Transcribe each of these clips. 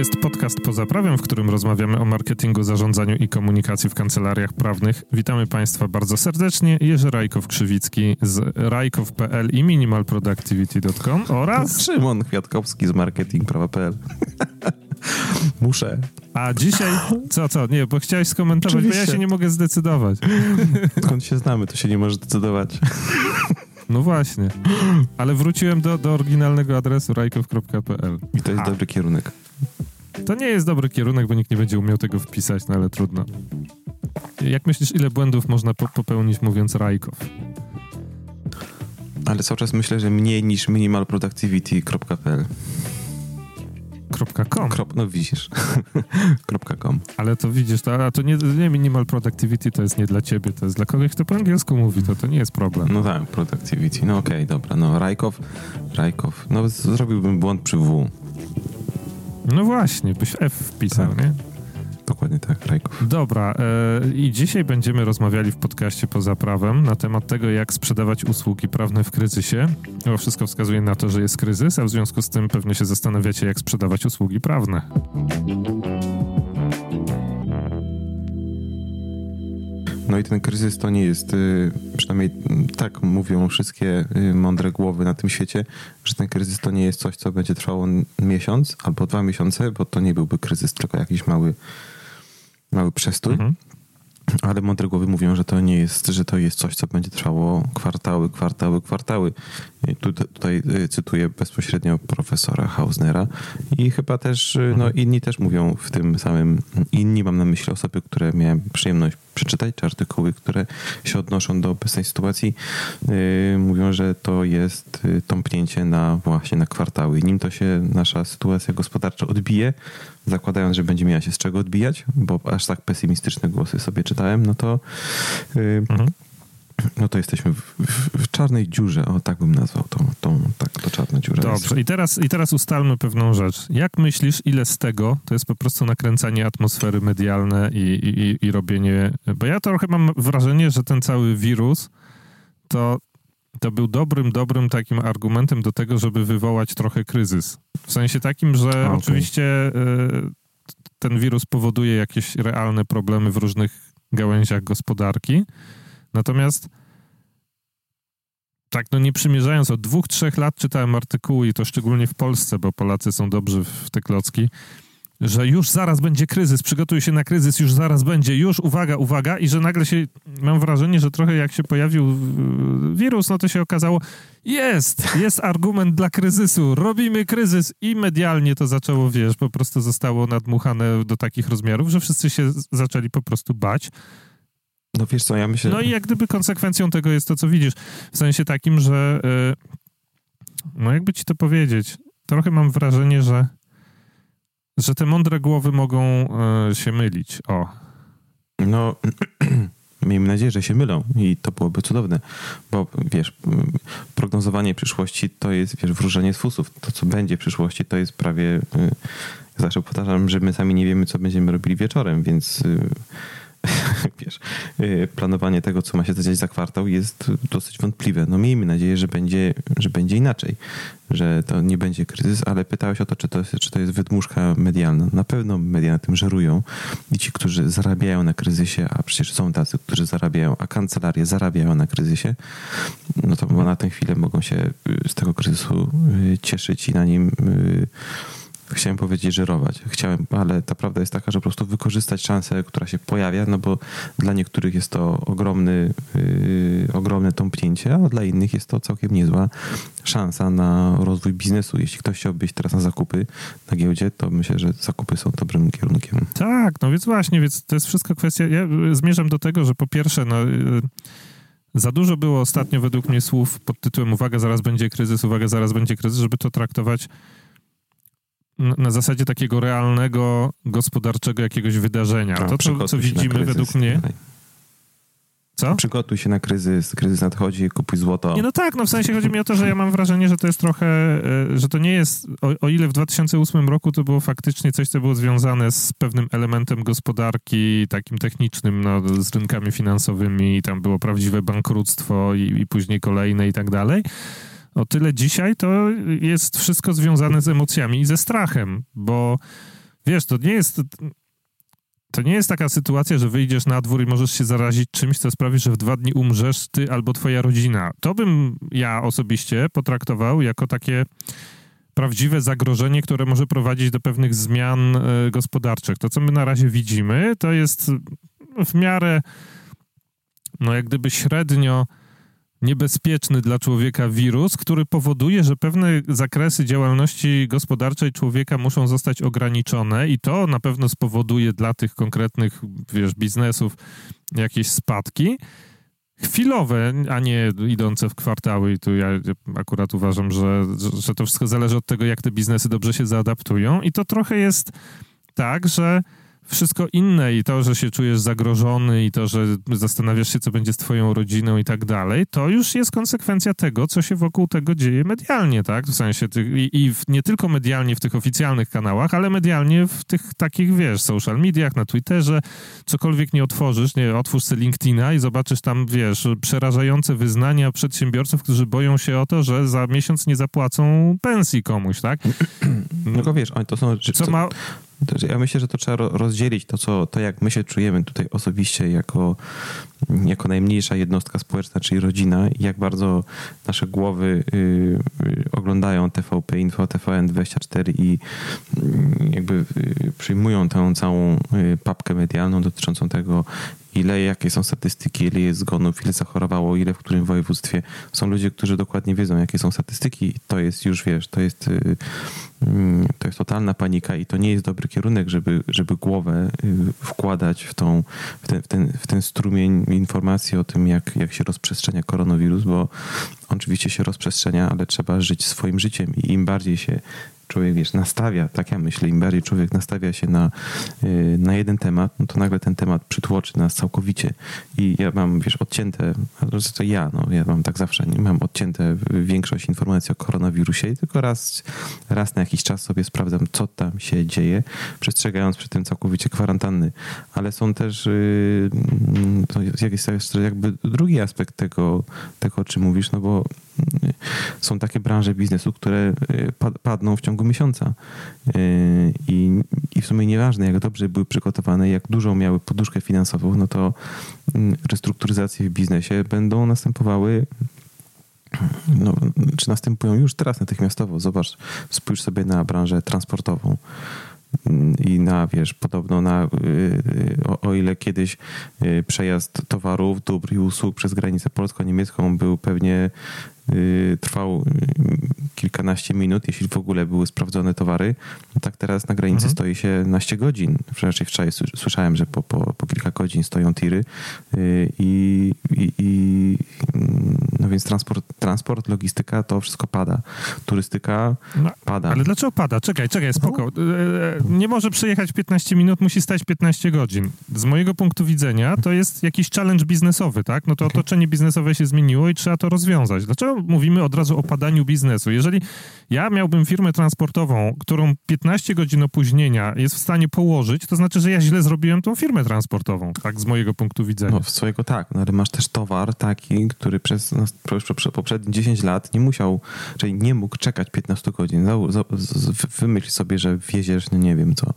jest podcast poza prawem, w którym rozmawiamy o marketingu, zarządzaniu i komunikacji w kancelariach prawnych. Witamy Państwa bardzo serdecznie. Jerzy Rajkow-Krzywicki z rajkow.pl i minimalproductivity.com oraz... Szymon Kwiatkowski z marketingprawa.pl Muszę. A dzisiaj... Co, co? Nie, bo chciałeś skomentować, Oczywiście. bo ja się nie mogę zdecydować. Skąd się znamy, to się nie może zdecydować. No właśnie. Ale wróciłem do, do oryginalnego adresu rajkow.pl. I to jest A. dobry kierunek. To nie jest dobry kierunek, bo nikt nie będzie umiał tego wpisać, no ale trudno. Jak myślisz, ile błędów można po popełnić mówiąc Rajkow? Ale cały czas myślę, że mniej niż minimalproductivity.pl. .com. Krop, no widzisz. .com. Ale to widzisz, to, a to nie, nie minimal productivity to jest nie dla ciebie, to jest dla kogoś, kto po angielsku mówi, to to nie jest problem. No tak, productivity. No okej, okay, dobra. No Rajkow, Rajkow. No zrobiłbym błąd przy W. No właśnie, byś F wpisał, tak. nie? Dokładnie tak, Rajków. Dobra, e, i dzisiaj będziemy rozmawiali w podcaście Poza Prawem na temat tego, jak sprzedawać usługi prawne w kryzysie. Bo wszystko wskazuje na to, że jest kryzys, a w związku z tym pewnie się zastanawiacie, jak sprzedawać usługi prawne. No i ten kryzys to nie jest, y, przynajmniej tak mówią wszystkie y, mądre głowy na tym świecie, że ten kryzys to nie jest coś, co będzie trwało miesiąc albo dwa miesiące, bo to nie byłby kryzys, tylko jakiś mały mały przestój. Mhm. Ale mądre głowy mówią, że to nie jest, że to jest coś, co będzie trwało kwartały, kwartały, kwartały. Tu, tutaj y, cytuję bezpośrednio profesora Hausnera i chyba też, y, no mhm. inni też mówią w tym samym, inni mam na myśli osoby, które miałem przyjemność przeczytać, czy artykuły, które się odnoszą do obecnej sytuacji, yy, mówią, że to jest tąpnięcie na właśnie na kwartały. Nim to się nasza sytuacja gospodarcza odbije, zakładając, że będzie miała się z czego odbijać, bo aż tak pesymistyczne głosy sobie czytałem, no to yy, mhm no to jesteśmy w, w, w, czarnej dziurze, o tak bym nazwał tą, tą tak, to czarna dziura. Dobrze, i teraz, i teraz ustalmy pewną rzecz. Jak myślisz, ile z tego to jest po prostu nakręcanie atmosfery medialne i, i, i robienie... Bo ja trochę mam wrażenie, że ten cały wirus to, to był dobrym, dobrym takim argumentem do tego, żeby wywołać trochę kryzys. W sensie takim, że okay. oczywiście y, ten wirus powoduje jakieś realne problemy w różnych gałęziach gospodarki, Natomiast tak, no nie przymierzając, od dwóch, trzech lat czytałem artykuły i to szczególnie w Polsce, bo Polacy są dobrzy w te klocki, że już zaraz będzie kryzys, przygotuj się na kryzys, już zaraz będzie, już uwaga, uwaga i że nagle się, mam wrażenie, że trochę jak się pojawił wirus, no to się okazało, jest, jest argument dla kryzysu, robimy kryzys i medialnie to zaczęło, wiesz, po prostu zostało nadmuchane do takich rozmiarów, że wszyscy się zaczęli po prostu bać. No wiesz co, ja myślę... No i jak gdyby konsekwencją tego jest to, co widzisz. W sensie takim, że yy, no jakby ci to powiedzieć, trochę mam wrażenie, że że te mądre głowy mogą yy, się mylić. O. No... Miejmy nadzieję, że się mylą i to byłoby cudowne, bo wiesz, prognozowanie przyszłości to jest, wiesz, wróżenie z fusów. To, co będzie w przyszłości, to jest prawie... Yy, zawsze powtarzam, że my sami nie wiemy, co będziemy robili wieczorem, więc y, wiesz, y, planowanie tego, co ma się zadziać za kwartał jest dosyć wątpliwe. No miejmy nadzieję, że będzie, że będzie inaczej, że to nie będzie kryzys, ale pytałeś o to, czy to, jest, czy to jest wydmuszka medialna. Na pewno media na tym żerują i ci, którzy zarabiają na kryzysie, a przecież są tacy, którzy zarabiają, a kancelarie zarabiają na kryzysie, no to na tę chwilę mogą się y, z tego kryzysu y, cieszyć i na nim chciałem powiedzieć żerować. Chciałem, ale ta prawda jest taka, że po prostu wykorzystać szansę, która się pojawia, no bo dla niektórych jest to ogromny, yy, ogromne tąpnięcie, a dla innych jest to całkiem niezła szansa na rozwój biznesu. Jeśli ktoś chciałby iść teraz na zakupy na giełdzie, to myślę, że zakupy są dobrym kierunkiem. Tak, no więc właśnie, więc to jest wszystko kwestia, ja zmierzam do tego, że po pierwsze, no yy, za dużo było ostatnio według mnie słów pod tytułem uwaga, zaraz będzie kryzys, uwaga, zaraz będzie kryzys, żeby to traktować na zasadzie takiego realnego, gospodarczego jakiegoś wydarzenia. A, to, co, co widzimy według mnie... Co? Przygotuj się na kryzys, kryzys nadchodzi, kupuj złoto. Nie, no tak, no w sensie chodzi mi o to, że ja mam wrażenie, że to jest trochę, e, że to nie jest, o, o, ile w 2008 roku to było faktycznie coś, co było związane z pewnym elementem gospodarki, takim technicznym, no, z rynkami finansowymi, i tam było prawdziwe bankructwo i, i później kolejne i tak dalej o tyle dzisiaj to jest wszystko związane z emocjami i ze strachem, bo wiesz, to nie jest to nie jest taka sytuacja, że wyjdziesz na dwór i możesz się zarazić czymś, co sprawi, że w dwa dni umrzesz ty albo twoja rodzina. To bym ja osobiście potraktował jako takie prawdziwe zagrożenie, które może prowadzić do pewnych zmian e, gospodarczych. To, co my na razie widzimy, to jest w miarę, no jak gdyby średnio niebezpieczny dla człowieka wirus, który powoduje, że pewne zakresy działalności gospodarczej człowieka muszą zostać ograniczone i to na pewno spowoduje dla tych konkretnych, wiesz, biznesów jakieś spadki chwilowe, a nie idące w kwartały. I tu ja akurat uważam, że, że to wszystko zależy od tego, jak te biznesy dobrze się zaadaptują. I to trochę jest tak, że wszystko inne i to, że się czujesz zagrożony i to, że zastanawiasz się, co będzie z twoją rodziną i tak dalej, to już jest konsekwencja tego, co się wokół tego dzieje medialnie, tak? W sensie tych, i, i w, nie tylko medialnie w tych oficjalnych kanałach, ale medialnie w tych takich, wiesz, social mediach, na Twitterze, cokolwiek nie otworzysz, nie, otwórz sobie LinkedIna i zobaczysz tam, wiesz, przerażające wyznania przedsiębiorców, którzy boją się o to, że za miesiąc nie zapłacą pensji komuś, tak? No wiesz, to są rzeczy, co, co ma ja myślę, że to trzeba rozdzielić to, co, to jak my się czujemy tutaj osobiście jako, jako najmniejsza jednostka społeczna, czyli rodzina, jak bardzo nasze głowy y, y, oglądają TVP Info, TVN24 i y, jakby y, przyjmują tę całą papkę medialną dotyczącą tego, ile, jakie są statystyki, ile jest zgonów, ile zachorowało, ile w którym województwie. Są ludzie, którzy dokładnie wiedzą, jakie są statystyki. To jest już, wiesz, to jest, mm, to jest totalna panika i to nie jest dobry kierunek, żeby, żeby głowę y, wkładać w, tą, w, ten, w, ten, w ten strumień informacji o tym, jak, jak się rozprzestrzenia koronawirus, bo oczywiście się rozprzestrzenia, ale trzeba żyć swoim życiem i im bardziej się człowiek, wiesz, nastawia, tak ja myślę, im bardziej człowiek nastawia się na, y, na jeden temat, no to nagle ten temat przytłoczy nas całkowicie. I ja mam, wiesz, odcięte, to ja, no, ja mam tak zawsze, nie mam odcięte większość informacji o koronawirusie i tylko raz, raz na jakiś czas sobie sprawdzam, co tam się dzieje, przestrzegając przy tym całkowicie kwarantanny. Ale są też, yy, to jest jakby drugi aspekt tego, tego, o czym mówisz, no bo są takie branże biznesu, które y, padną w ciągu miesiąca. Y, I, I w sumie nieważne, jak dobrze były przygotowane, jak dużą miały poduszkę finansową, no to mm, restrukturyzacje w biznesie będą następowały no, czy następują już teraz natychmiastowo. Zobacz, spójrz sobie na branżę transportową mm, i na, wiesz, podobno na, y, o, o, ile kiedyś przejazd towarów, dóbr i usług przez granicę polsko-niemiecką był pewnie Y, trwał y, kilkanaście minut, jeśli w ogóle były sprawdzone towary. No tak teraz na granicy mhm. stoi się naście godzin. Wczoraj wczoraj słyszałem, że po, po, po kilka godzin stoją tiry y, i, i, i no więc transport, transport, logistyka, to wszystko pada. Turystyka no, pada. Ale dlaczego pada? Czekaj, czekaj, spoko. No. Nie może przyjechać 15 minut, musi stać 15 godzin. Z mojego punktu widzenia to jest jakiś challenge biznesowy, tak? No to okay. otoczenie biznesowe się zmieniło i trzeba to rozwiązać. Dlaczego mówimy od razu o padaniu biznesu. Jeżeli ja miałbym firmę transportową, którą 15 godzin opóźnienia jest w stanie położyć, to znaczy, że ja źle zrobiłem tą firmę transportową, tak z mojego punktu widzenia. No, swojego tak, no, ale masz też towar taki, który przez, poprzednie 10 lat nie musiał, czyli nie mógł czekać 15 godzin. Wymyśl sobie, że wieziesz, no nie wiem co,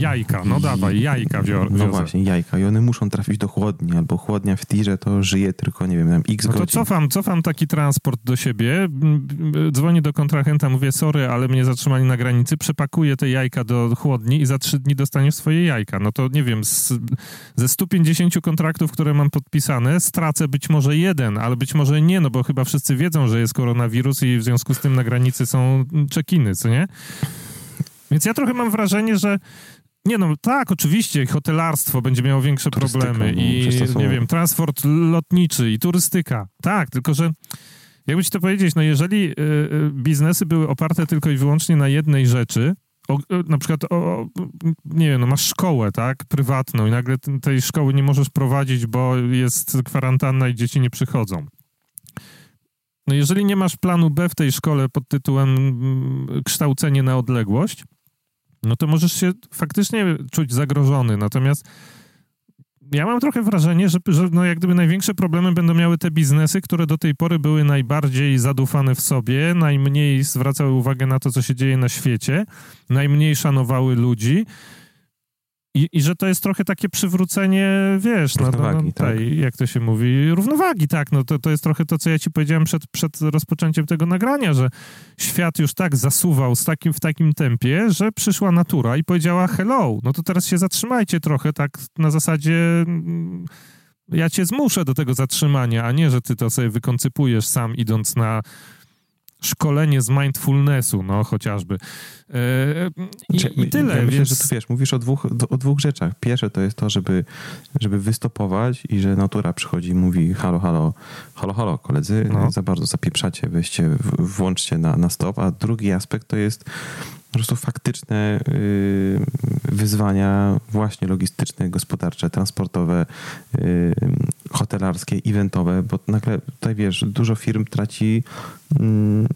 Jajka, no dawaj, jajka wior, No właśnie, jajka. I one muszą trafić do chłodni, albo chłodnia w tirze to żyje tylko, nie wiem, tam x no to godzin. cofam, cofam taki transport do siebie, dzwonię do kontrahenta, mówię, sorry, ale mnie zatrzymali na granicy, przepakuję te jajka do chłodni i za trzy dni dostaniesz swoje jajka. No to nie wiem, z, ze 150 kontraktów, które mam podpisane, stracę być może jeden, ale być może nie, no bo chyba wszyscy wiedzą, że jest koronawirus i w związku z tym na granicy są czekiny, co nie? Więc ja trochę mam wrażenie, że nie no, tak, oczywiście, hotelarstwo będzie miało większe turystyka, problemy no, i, nie wiem, transport lotniczy i turystyka. Tak, tylko że jakby ci to powiedzieć, no jeżeli y, y, biznesy były oparte tylko i wyłącznie na jednej rzeczy, o, na przykład, o, nie wiem, no masz szkołę, tak, prywatną i nagle tej szkoły nie możesz prowadzić, bo jest kwarantanna i dzieci nie przychodzą. No jeżeli nie masz planu B w tej szkole pod tytułem mm, kształcenie na odległość, no to możesz się faktycznie czuć zagrożony. Natomiast ja mam trochę wrażenie, że, że no jak gdyby największe problemy będą miały te biznesy, które do tej pory były najbardziej zadufane w sobie, najmniej zwracały uwagę na to, co się dzieje na świecie, najmniej szanowały ludzi. I, I, że to jest trochę takie przywrócenie, wiesz, równowagi, no, no, tej, tak. jak to się mówi, równowagi, tak, no to, to jest trochę to, co ja ci powiedziałem przed, przed rozpoczęciem tego nagrania, że świat już tak zasuwał z takim, w takim tempie, że przyszła natura i powiedziała hello, no to teraz się zatrzymajcie trochę, tak na zasadzie mm, ja cię zmuszę do tego zatrzymania, a nie, że ty to sobie wykoncypujesz sam idąc na szkolenie z mindfulnessu, no chociażby. E, I, znaczy, i tyle. Ja myślę, więc... że tu wiesz, mówisz o dwóch, o dwóch rzeczach. Pierwsze to jest to, żeby, żeby wystopować i że natura przychodzi i mówi halo, halo, halo, halo, koledzy, no. za bardzo zapieprzacie, weźcie, włączcie na, na stop. A drugi aspekt to jest po prostu faktyczne y, wyzwania właśnie logistyczne, gospodarcze, transportowe, y, hotelarskie, eventowe, bo nagle tutaj wiesz, dużo firm traci, mm,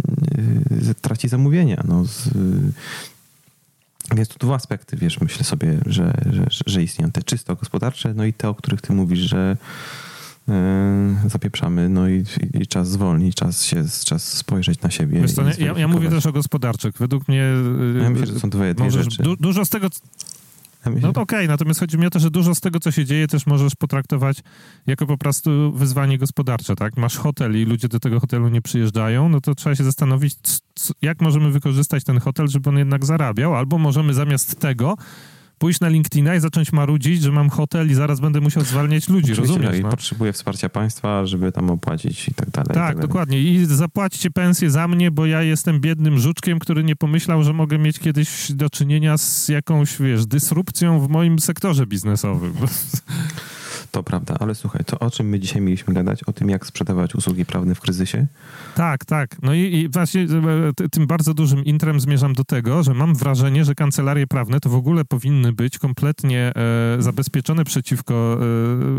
y, traci zamówienia. No, z, więc tu dwa aspekty, wiesz, myślę sobie, że, że, że istnieją te czysto gospodarcze, no i te, o których ty mówisz, że zapieprzamy, no i, i, czas zwolnić, czas się, czas spojrzeć na siebie. Wiesz co, ja, ja, mówię też o gospodarczych. Według mnie... Ja myślę, że są dwie, dwie rzeczy. Du, dużo z tego... No okej, okay, natomiast chodzi mi o to, że dużo z tego, co się dzieje, też możesz potraktować jako po prostu wyzwanie gospodarcze, tak? Masz hotel i ludzie do tego hotelu nie przyjeżdżają, no to trzeba się zastanowić, jak możemy wykorzystać ten hotel, żeby on jednak zarabiał, albo możemy zamiast tego pójść na LinkedIna i zacząć marudzić, że mam hotel i zaraz będę musiał zwalniać ludzi, Oczywiście, rozumiesz? No? I potrzebuję wsparcia państwa, żeby tam opłacić i tak dalej. Tak, i tak dokładnie. I zapłaćcie pensję za mnie, bo ja jestem biednym żuczkiem, który nie pomyślał, że mogę mieć kiedyś do czynienia z jakąś, wiesz, dysrupcją w moim sektorze biznesowym. To prawda, ale słuchaj, to o czym my dzisiaj mieliśmy gadać? O tym, jak sprzedawać usługi prawne w kryzysie? Tak, tak. No i, i właśnie e, tym bardzo dużym intrem zmierzam do tego, że mam wrażenie, że kancelarie prawne to w ogóle powinny być kompletnie e, zabezpieczone przeciwko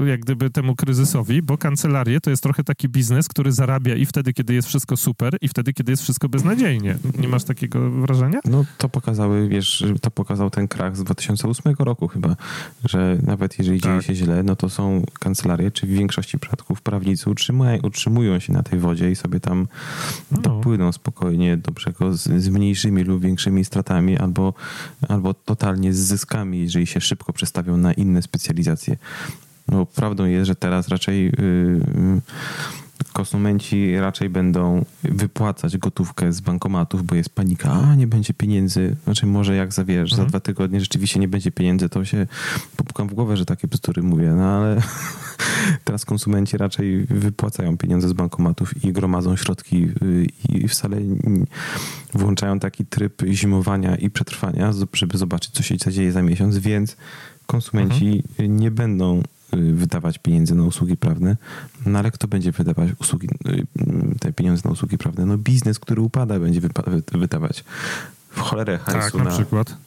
e, jak gdyby temu kryzysowi, bo kancelarie to jest trochę taki biznes, który zarabia i wtedy, kiedy jest wszystko super i wtedy, kiedy jest wszystko beznadziejnie. Nie masz takiego wrażenia? No to pokazały, wiesz, to pokazał ten krach z 2008 roku chyba, że nawet jeżeli tak. dzieje się źle, no to są są kancelarie, czy w większości przypadków prawnicy utrzymują, utrzymują się na tej wodzie i sobie tam no. dopłyną spokojnie do brzegu z, z, mniejszymi lub większymi stratami albo, albo totalnie z zyskami, jeżeli się szybko przestawią na inne specjalizacje. No, prawdą jest, że teraz raczej yy, konsumenci raczej będą wypłacać gotówkę z bankomatów, bo jest panika, a nie będzie pieniędzy. Znaczy może jak zawiesz, mhm. za dwa tygodnie rzeczywiście nie będzie pieniędzy, to się popukam w głowę, że takie bzdury mówię, no ale teraz konsumenci raczej wypłacają pieniądze z bankomatów i gromadzą środki y, i wcale włączają taki tryb zimowania i przetrwania, żeby zobaczyć, co się dzieje za miesiąc, więc konsumenci mhm. nie będą wydawać pieniędzy na usługi prawne, no ale kto będzie wydawać usługi, y, te pieniądze na usługi prawne? No biznes, który upada, będzie wydawać w cholerę hajsu tak, na, na, przykład.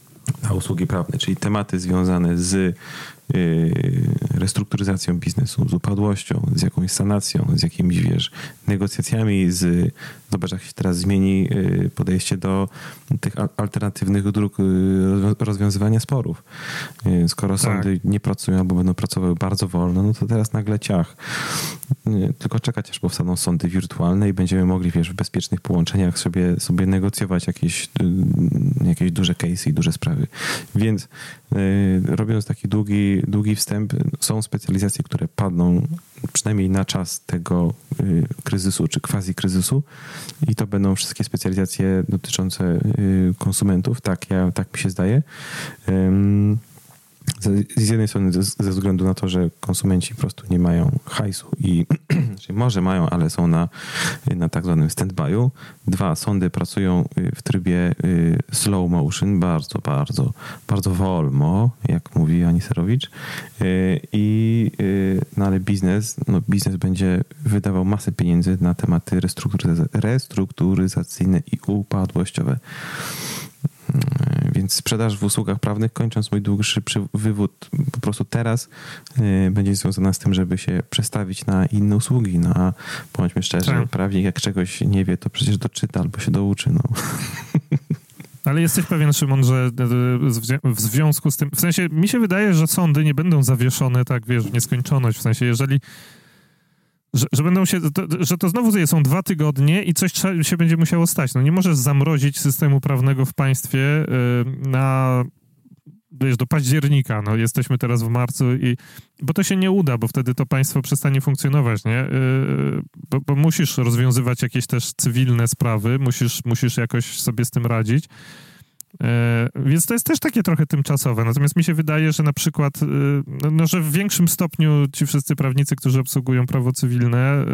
na usługi prawne, czyli tematy związane z Y, restrukturyzacją biznesu, z upadłością, z jakąś sanacją, z jakimiś, wiesz, negocjacjami, z, zobacz jak się teraz zmieni y, podejście do tych alternatywnych dróg y, rozwiązywania sporów. Skoro tak. sądy nie pracują albo będą pracowały bardzo wolno, no to teraz nagle ciach. Tylko czekać, aż powstaną sądy wirtualne i będziemy mogli, wiesz, w bezpiecznych połączeniach sobie, sobie negocjować jakieś, jakieś duże case i duże sprawy. Więc robiąc taki długi długi, wstęp. Są specjalizacje, które padną przynajmniej na czas tego y, kryzysu czy quasi kryzysu i to będą wszystkie specjalizacje dotyczące y, konsumentów. Tak, ja, tak mi się zdaje z jednej strony ze względu na to, że konsumenci po prostu nie mają hajsu i czyli może mają, ale są na, na tak zwanym stand-by'u. Dwa, sądy pracują y, w trybie y, slow motion, bardzo, bardzo, bardzo wolno, jak mówi Aniserowicz. Y, I no ale biznes, no biznes będzie wydawał masę pieniędzy na tematy restrukturyzacyjne i upadłościowe. Więc sprzedaż w usługach prawnych, kończąc mój dłuższy wywód, po prostu teraz y, będzie związana z tym, żeby się przestawić na inne usługi. No a bądźmy szczerzy, tak. prawnik jak czegoś nie wie, to przecież doczyta albo się douczy. No. Ale jesteś pewien, Szymon, że e, w związku z tym, w sensie mi się wydaje, że sądy nie będą zawieszone tak, wiesz, w nieskończoność, w sensie jeżeli że, że, będą się, to, że to znowu są dwa tygodnie i coś się będzie musiało stać. No nie możesz zamrozić systemu prawnego w państwie yy, na wiesz, do października, no jesteśmy teraz w marcu i, bo to się nie uda, bo wtedy to państwo przestanie funkcjonować, nie? Yy, bo, bo, musisz rozwiązywać jakieś też cywilne sprawy, musisz, musisz jakoś sobie z tym radzić. Yy, więc to jest też takie trochę tymczasowe. Natomiast mi się wydaje, że na przykład, yy, no, że w większym stopniu ci wszyscy prawnicy, którzy obsługują prawo cywilne,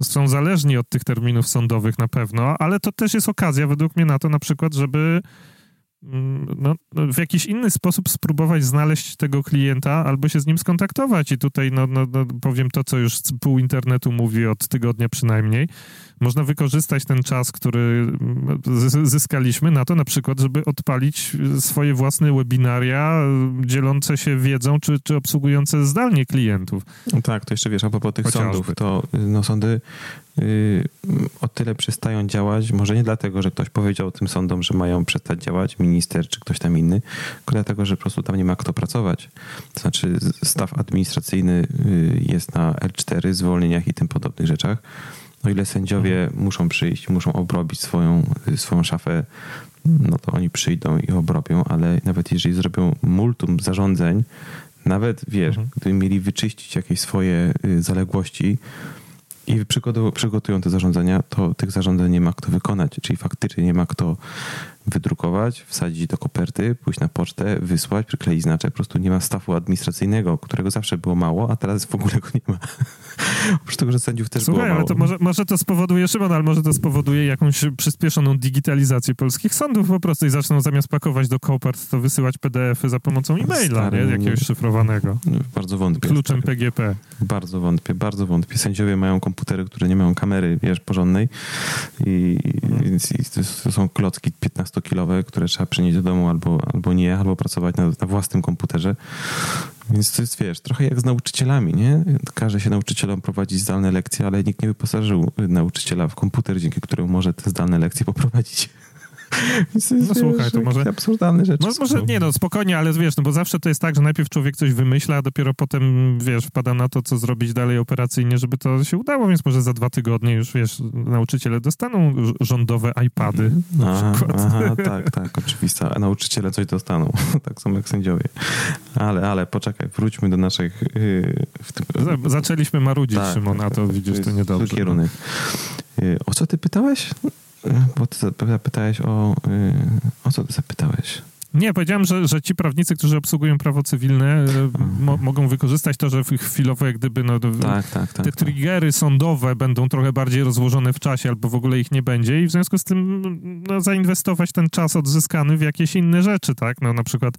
yy, są zależni od tych terminów sądowych na pewno, ale to też jest okazja według mnie na to na przykład, żeby no, no, w jakiś inny sposób spróbować znaleźć tego klienta albo się z nim skontaktować. I tutaj no, no, no, powiem to, co już pół internetu mówi od tygodnia przynajmniej. Można wykorzystać ten czas, który mm, zyskaliśmy na to na przykład, żeby odpalić swoje własne webinaria dzielące się wiedzą, czy, czy obsługujące zdalnie klientów. No tak, to jeszcze wiesz, a propos tych Chociażby. sądów, to no, sądy o tyle przestają działać, może nie dlatego, że ktoś powiedział tym sądom, że mają przestać działać, minister czy ktoś tam inny, tylko dlatego, że po prostu tam nie ma kto pracować. To znaczy staw administracyjny yy, jest na L4, zwolnieniach i tym podobnych rzeczach. O ile sędziowie mhm. muszą przyjść, muszą obrobić swoją, yy, swoją szafę, no to oni przyjdą i obrobią, ale nawet jeżeli zrobią multum zarządzeń, nawet wiesz, mhm. gdyby mieli wyczyścić jakieś swoje yy, zaległości, i przygotują te zarządzenia, to tych zarządzeń nie ma kto wykonać, czyli faktycznie nie ma kto wydrukować, wsadzić do koperty, pójść na pocztę, wysłać, przykleić znaczek. Po prostu nie ma stafu administracyjnego, którego zawsze było mało, a teraz w ogóle go nie ma. Oprócz tego, że sędziów też Słuchaj, było mało. ale to może, może to spowoduje, Szymon, ale może to spowoduje jakąś przyspieszoną digitalizację polskich sądów po prostu i zaczną zamiast pakować do kopert, to wysyłać PDF-y za pomocą e-maila, nie? Jakiegoś szyfrowanego. Bardzo wątpię. Kluczem. PGP. Bardzo wątpię, bardzo wątpię. Sędziowie mają komputery, które nie mają kamery, wiesz, porządnej i, i, i to są klocki 15 100-kilowe, które trzeba przynieść do domu albo, albo nie, albo pracować na, na własnym komputerze. Więc to jest, wiesz, trochę jak z nauczycielami, nie? Każe się nauczycielom prowadzić zdalne lekcje, ale nikt nie wyposażył nauczyciela w komputer, dzięki któremu może te zdalne lekcje poprowadzić. No słuchaj, to może... Absurdalne rzeczy. No, może, nie no, spokojnie, ale wiesz, no bo zawsze to jest tak, że najpierw człowiek coś wymyśla, a dopiero potem, wiesz, wpada na to, co zrobić dalej operacyjnie, żeby to się udało, więc może za dwa tygodnie już, wiesz, nauczyciele dostaną rządowe iPady na aha, przykład. Aha, tak, tak, oczywiste. A nauczyciele coś dostaną, tak samo jak sędziowie. Ale, ale poczekaj, wróćmy do naszych... Yy, tym... Zaczęliśmy marudzić, tak, Szymon, a to widzisz, to niedobrze. Kierunek. Yy, o co ty pytałeś? Bo ty zapytałeś o... Y, o co ty zapytałeś? Nie, powiedziałem, że, że ci prawnicy, którzy obsługują prawo cywilne, y, mo mogą wykorzystać to, że chwilowo jak gdyby no, tak, tak, tak, te tak. triggery sądowe będą trochę bardziej rozłożone w czasie albo w ogóle ich nie będzie i w związku z tym no, zainwestować ten czas odzyskany w jakieś inne rzeczy, tak? No na przykład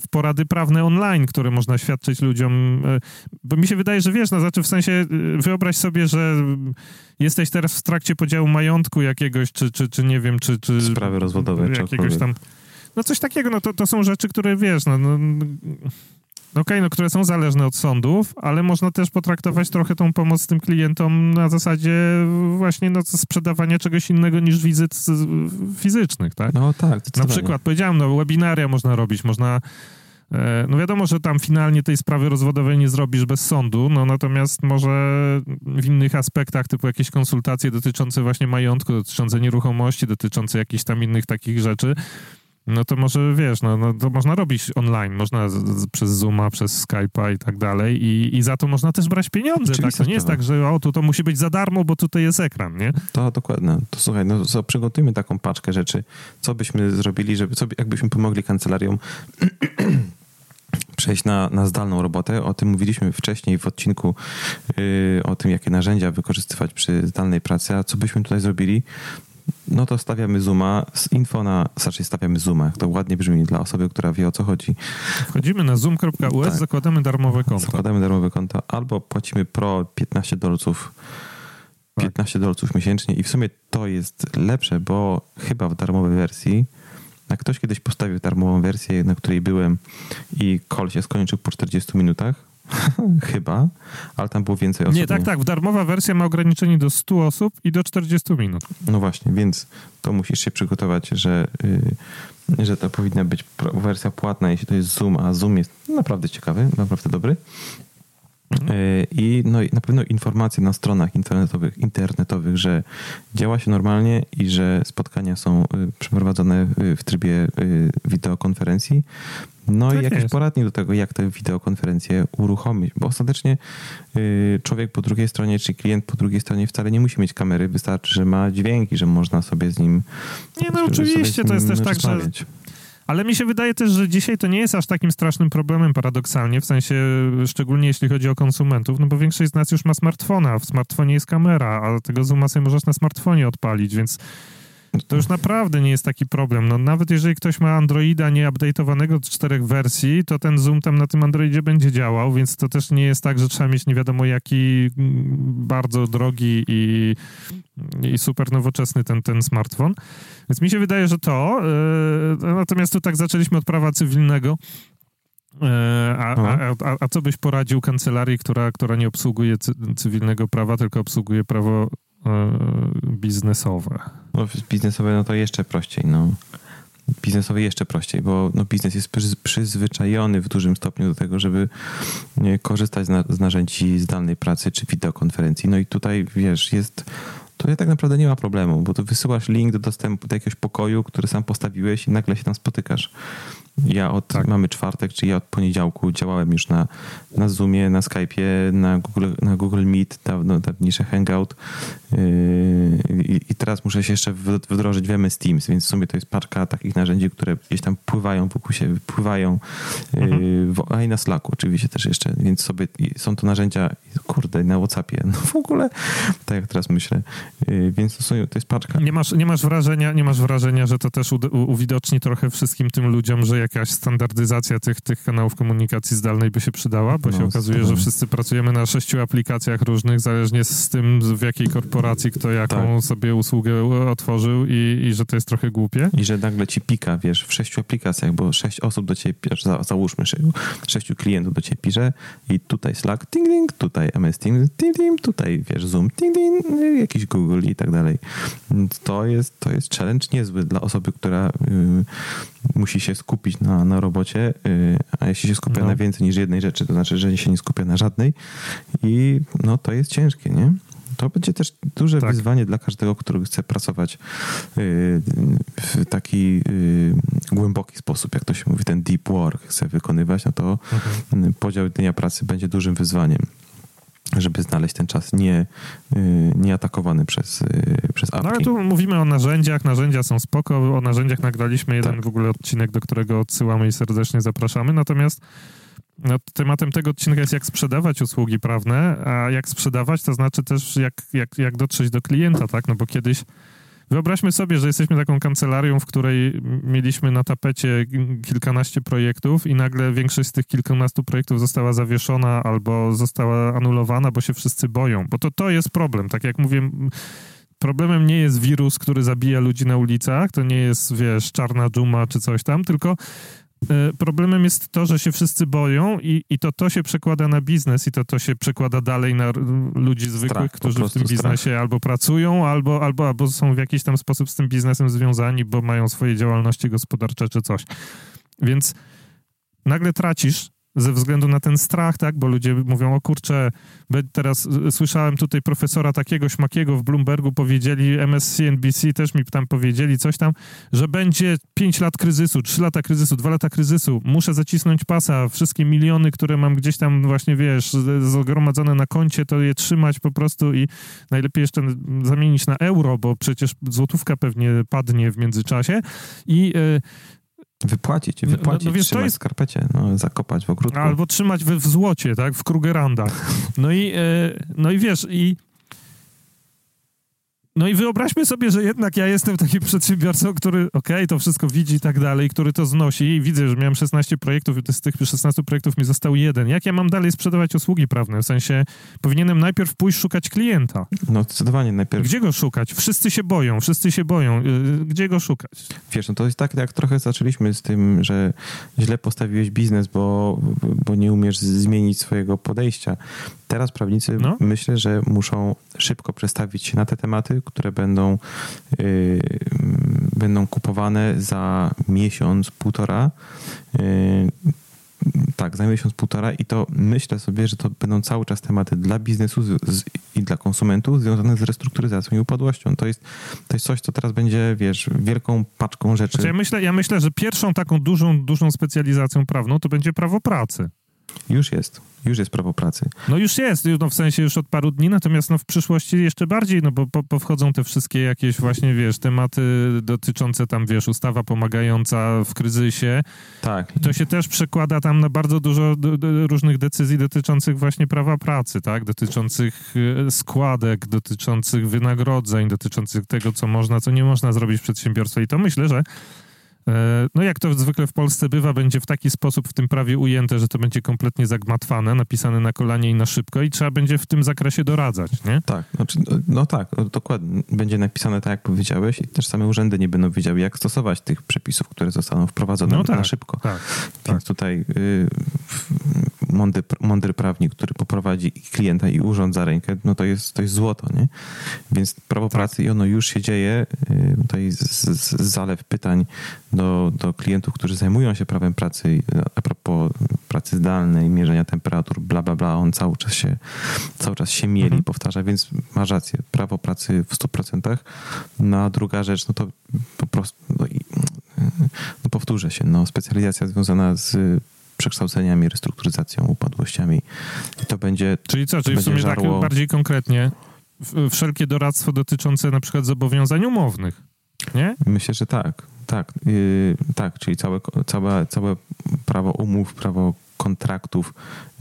w porady prawne online, które można świadczyć ludziom. E, bo mi się wydaje, że wiesz, no znaczy w sensie e, wyobraź sobie, że jesteś teraz w trakcie podziału majątku jakiegoś, czy, czy, czy nie wiem, czy... czy Sprawy rozwodowe, jakiegoś tam... No coś takiego, no to, to są rzeczy, które wiesz, no, no okej, okay, no, które są zależne od sądów, ale można też potraktować trochę tą pomoc tym klientom na zasadzie właśnie no, sprzedawania czegoś innego niż wizyt fizycznych, tak? No tak. Na przykład, powiedziałem, no webinaria można robić, można e, no wiadomo, że tam finalnie tej sprawy rozwodowej nie zrobisz bez sądu, no natomiast może w innych aspektach, typu jakieś konsultacje dotyczące właśnie majątku, dotyczące nieruchomości, dotyczące jakichś tam innych takich rzeczy, no to może wiesz, no, no to można robić online, można z, z, przez Zooma, przez Skype'a i tak dalej i, i za to można też brać pieniądze, tak? To nie jest tak, że o, tu to musi być za darmo, bo tutaj jest ekran, nie? To dokładnie. To słuchaj, no co, przygotujmy taką paczkę rzeczy, co byśmy zrobili, żeby, co, jakbyśmy pomogli kancelariom przejść na, na zdalną robotę. O tym mówiliśmy wcześniej w odcinku yy, o tym, jakie narzędzia wykorzystywać przy zdalnej pracy, a co byśmy tutaj zrobili? No to stawiamy Zooma z info na, znaczy stawiamy Zooma, to ładnie brzmi dla osoby, która wie o co chodzi. Wchodzimy na zoom.us, tak. zakładamy darmowe konto. Zakładamy darmowe konto, albo płacimy pro 15 dolców 15 tak. dolców miesięcznie i w sumie to jest lepsze, bo chyba w darmowej wersji jak ktoś kiedyś postawił darmową wersję, na której byłem i call się skończył po 40 minutach, Chyba, ale tam było więcej osób. Nie, tak, tak. Darmowa wersja ma ograniczenie do 100 osób i do 40 minut. No właśnie, więc to musisz się przygotować, że, yy, że to powinna być wersja płatna, jeśli to jest Zoom, a Zoom jest naprawdę ciekawy, naprawdę dobry. Mhm. Yy, I no, na pewno informacje na stronach internetowych, internetowych, że działa się normalnie i że spotkania są y, przeprowadzone w trybie y, wideokonferencji. No tak i jakiś jest. poradnik do tego, jak tę wideokonferencję uruchomić, bo ostatecznie człowiek po drugiej stronie, czy klient po drugiej stronie wcale nie musi mieć kamery, wystarczy, że ma dźwięki, że można sobie z nim Nie, no oczywiście, to jest też tak, że ale mi się wydaje też, że dzisiaj to nie jest aż takim strasznym problemem paradoksalnie, w sensie szczególnie jeśli chodzi o konsumentów, no bo większość z nas już ma smartfona, w smartfonie jest kamera, a tego Zooma sobie możesz na smartfonie odpalić, więc to już naprawdę nie jest taki problem. No, nawet jeżeli ktoś ma Androida nieupdate'owanego do czterech wersji, to ten Zoom tam na tym Androidzie będzie działał, więc to też nie jest tak, że trzeba mieć nie wiadomo jaki mm, bardzo drogi i, i super nowoczesny ten, ten smartfon. Więc mi się wydaje, że to. Yy, natomiast tu tak zaczęliśmy od prawa cywilnego. E, a, a, a, a, co byś poradził kancelarii, która, która nie obsługuje cywilnego prawa, tylko obsługuje prawo biznesowe. No, biznesowe no to jeszcze prościej, no. Biznesowe jeszcze prościej, bo no, biznes jest przyzwyczajony w dużym stopniu do tego, żeby korzystać z, na, z narzędzi zdalnej pracy czy wideokonferencji. No i tutaj, wiesz, jest to tak naprawdę nie ma problemu, bo tu wysyłasz link do dostępu do jakiegoś pokoju, który sam postawiłeś i nagle się tam spotykasz. Ja od, tak. mamy czwartek, czy ja od poniedziałku działałem już na, na Zoomie, na Skype'ie, na Google, na Google Meet, dawno, dawniejsze Hangout yy, i teraz muszę się jeszcze wdrożyć w MS Teams, więc w sumie to jest parka takich narzędzi, które gdzieś tam pływają wokół siebie, pływają, yy, mhm. w, a i na Slacku oczywiście też jeszcze, więc sobie są to narzędzia, kurde, na Whatsappie, no w ogóle, tak jak teraz myślę, yy, więc to, są, to jest paczka. Nie masz, nie masz wrażenia, nie masz wrażenia, że to też uwidoczni trochę wszystkim tym ludziom, że jak jakaś standardyzacja tych, tych kanałów komunikacji zdalnej by się przydała, bo no, się okazuje, że wszyscy pracujemy na sześciu aplikacjach różnych, zależnie z tym, w jakiej korporacji kto jaką tak. sobie usługę otworzył i, i że to jest trochę głupie. I że nagle ci pika, wiesz, w sześciu aplikacjach, bo sześć osób do ciebie, za, załóżmy, sześciu klientów do ciebie pisze i tutaj Slack, ting, ting, tutaj MS Teams, ting, ting, tutaj, wiesz, Zoom, ting, ting, jakiś Google i tak dalej. To jest, to jest challenge niezły dla osoby, która y, musi się skupić na, na robocie, y, a jeśli się skupia no. na więcej niż jednej rzeczy, to znaczy, że się nie skupia na żadnej i no to jest ciężkie, nie? To będzie też duże tak. wyzwanie dla każdego, który chce pracować y, w taki y, głęboki sposób, jak to się mówi, ten deep work chce wykonywać, no to mhm. podział dnia pracy będzie dużym wyzwaniem żeby znaleźć ten czas nie, y, nie atakowany przez, y, przez apki. No ale tu mówimy o narzędziach, narzędzia są spoko, o narzędziach nagraliśmy jeden tak. w ogóle odcinek, do którego odsyłamy i serdecznie zapraszamy, natomiast no, tematem tego odcinka jest jak sprzedawać usługi prawne, a jak sprzedawać to znaczy też jak, jak, jak dotrzeć do klienta, tak, no bo kiedyś Wyobraźmy sobie, że jesteśmy taką kancelarią, w której mieliśmy na tapecie kilkanaście projektów i nagle większość z tych kilkunastu projektów została zawieszona albo została anulowana, bo się wszyscy boją. Bo to, to jest problem. Tak jak mówię, problemem nie jest wirus, który zabija ludzi na ulicach, to nie jest, wiesz, czarna dżuma czy coś tam, tylko problemem jest to, że się wszyscy boją i, i to to się przekłada na biznes i to to się przekłada dalej na ludzi zwykłych, strach, którzy w tym biznesie strach. albo pracują, albo, albo, albo są w jakiś tam sposób z tym biznesem związani, bo mają swoje działalności gospodarcze czy coś. Więc nagle tracisz ze względu na ten strach, tak, bo ludzie mówią, o kurczę, teraz słyszałem tutaj profesora takiego śmakiego w Bloombergu, powiedzieli, MSC, NBC też mi tam powiedzieli coś tam, że będzie 5 lat kryzysu, 3 lata kryzysu, 2 lata kryzysu, muszę zacisnąć pasa, wszystkie miliony, które mam gdzieś tam właśnie, wiesz, zgromadzone na koncie, to je trzymać po prostu i najlepiej jeszcze zamienić na euro, bo przecież złotówka pewnie padnie w międzyczasie. I yy, Wypłacić, wypłacić, no, no, wiesz, trzymać jest... w skarpecie, no, zakopać w ogródku. Albo trzymać w, w złocie, tak, w Krugerandach. No i, e, no i wiesz, i No i wyobraźmy sobie, że jednak ja jestem takim przedsiębiorcą, który okej, okay, to wszystko widzi i tak dalej, który to znosi i widzę, że miałem 16 projektów i z tych 16 projektów mi został jeden. Jak ja mam dalej sprzedawać usługi prawne? W sensie powinienem najpierw pójść szukać klienta. No zdecydowanie najpierw. Gdzie go szukać? Wszyscy się boją, wszyscy się boją. Y, gdzie go szukać? Wiesz, no to jest tak, jak trochę zaczęliśmy z tym, że źle postawiłeś biznes, bo, bo nie umiesz zmienić swojego podejścia. Teraz prawnicy no. myślę, że muszą szybko przestawić się na te tematy, które będą, yy, będą kupowane za miesiąc, półtora. Yy, tak, za miesiąc, półtora i to myślę sobie, że to będą cały czas tematy dla biznesu z, z, i dla konsumentów związane z restrukturyzacją i upadłością. To jest, to jest coś, co teraz będzie, wiesz, wielką paczką rzeczy. Znaczy ja, myślę, ja myślę, że pierwszą taką dużą, dużą specjalizacją prawną to będzie prawo pracy. Już jest. Już jest prawo pracy. No już jest, no w sensie już od paru dni, natomiast no w przyszłości jeszcze bardziej, no bo po, powchodzą te wszystkie jakieś właśnie, wiesz, tematy dotyczące tam, wiesz, ustawa pomagająca w kryzysie. Tak. To się też przekłada tam na bardzo dużo do, do różnych decyzji dotyczących właśnie prawa pracy, tak? Dotyczących e, składek, dotyczących wynagrodzeń, dotyczących tego, co można, co nie można zrobić w przedsiębiorstwie. I to myślę, że no jak to zwykle w Polsce bywa, będzie w taki sposób w tym prawie ujęte, że to będzie kompletnie zagmatwane, napisane na kolanie i na szybko i trzeba będzie w tym zakresie doradzać, nie? Tak, znaczy, no, no tak, dokładnie. Będzie napisane tak, jak powiedziałeś i też same urzędy nie będą wiedziały, jak stosować tych przepisów, które zostaną wprowadzone no tak, na szybko. Tak, Więc tak. tutaj y, mądry, mądry prawnik, który poprowadzi klienta i urząd za rękę, no to jest, to jest złoto, nie? Więc prawo tak. pracy i ono już się dzieje. Y, tutaj z, z, zalew pytań do, do klientów, którzy zajmują się prawem pracy, a propos pracy zdalnej, mierzenia temperatur, bla, bla, bla, on cały czas się, cały czas się mieli, mhm. powtarza, więc masz rację, prawo pracy w 100%. No a druga rzecz, no to po prostu, no, i, no powtórzę się, no specjalizacja związana z przekształceniami, restrukturyzacją, upadłościami. I to będzie. Czyli co, czyli w sumie żarło... tak bardziej konkretnie wszelkie doradztwo dotyczące na przykład zobowiązań umownych, nie? Myślę, że tak. Tak, yy, tak, czyli całe, całe, całe prawo umów, prawo kontraktów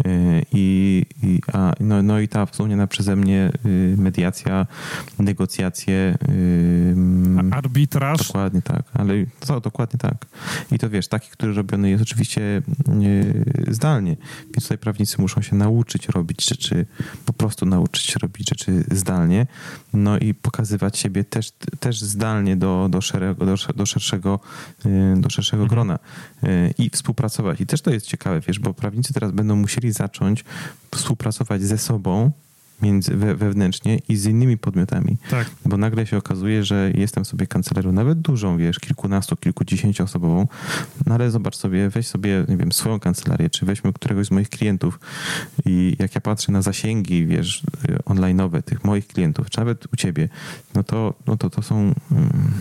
y, i, i, a, no, no i ta wspomniana przeze mnie y, mediacja, negocjacje. Y, Arbitraż. Dokładnie tak, ale to dokładnie tak. I to wiesz, taki, który robiony jest oczywiście zdalnie, więc tutaj prawnicy muszą się nauczyć robić rzeczy, po prostu nauczyć się robić rzeczy zdalnie, no i pokazywać siebie też, też zdalnie do, do, szeregu, do, do szerszego, do szerszego mhm. grona i współpracować. I też to jest ciekawe, wiesz, bo prawnicy teraz będą musieli zacząć współpracować ze sobą między, we, wewnętrznie i z innymi podmiotami. Tak. Bo nagle się okazuje, że jestem sobie kancelarią, nawet dużą, wiesz, kilkunastu, kilkudziesięcioosobową, no ale zobacz sobie, weź sobie, nie wiem, swoją kancelarię, czy weźmy któregoś z moich klientów i jak ja patrzę na zasięgi, wiesz, online'owe tych moich klientów, czy nawet u ciebie, no to, no to, to są... Hmm,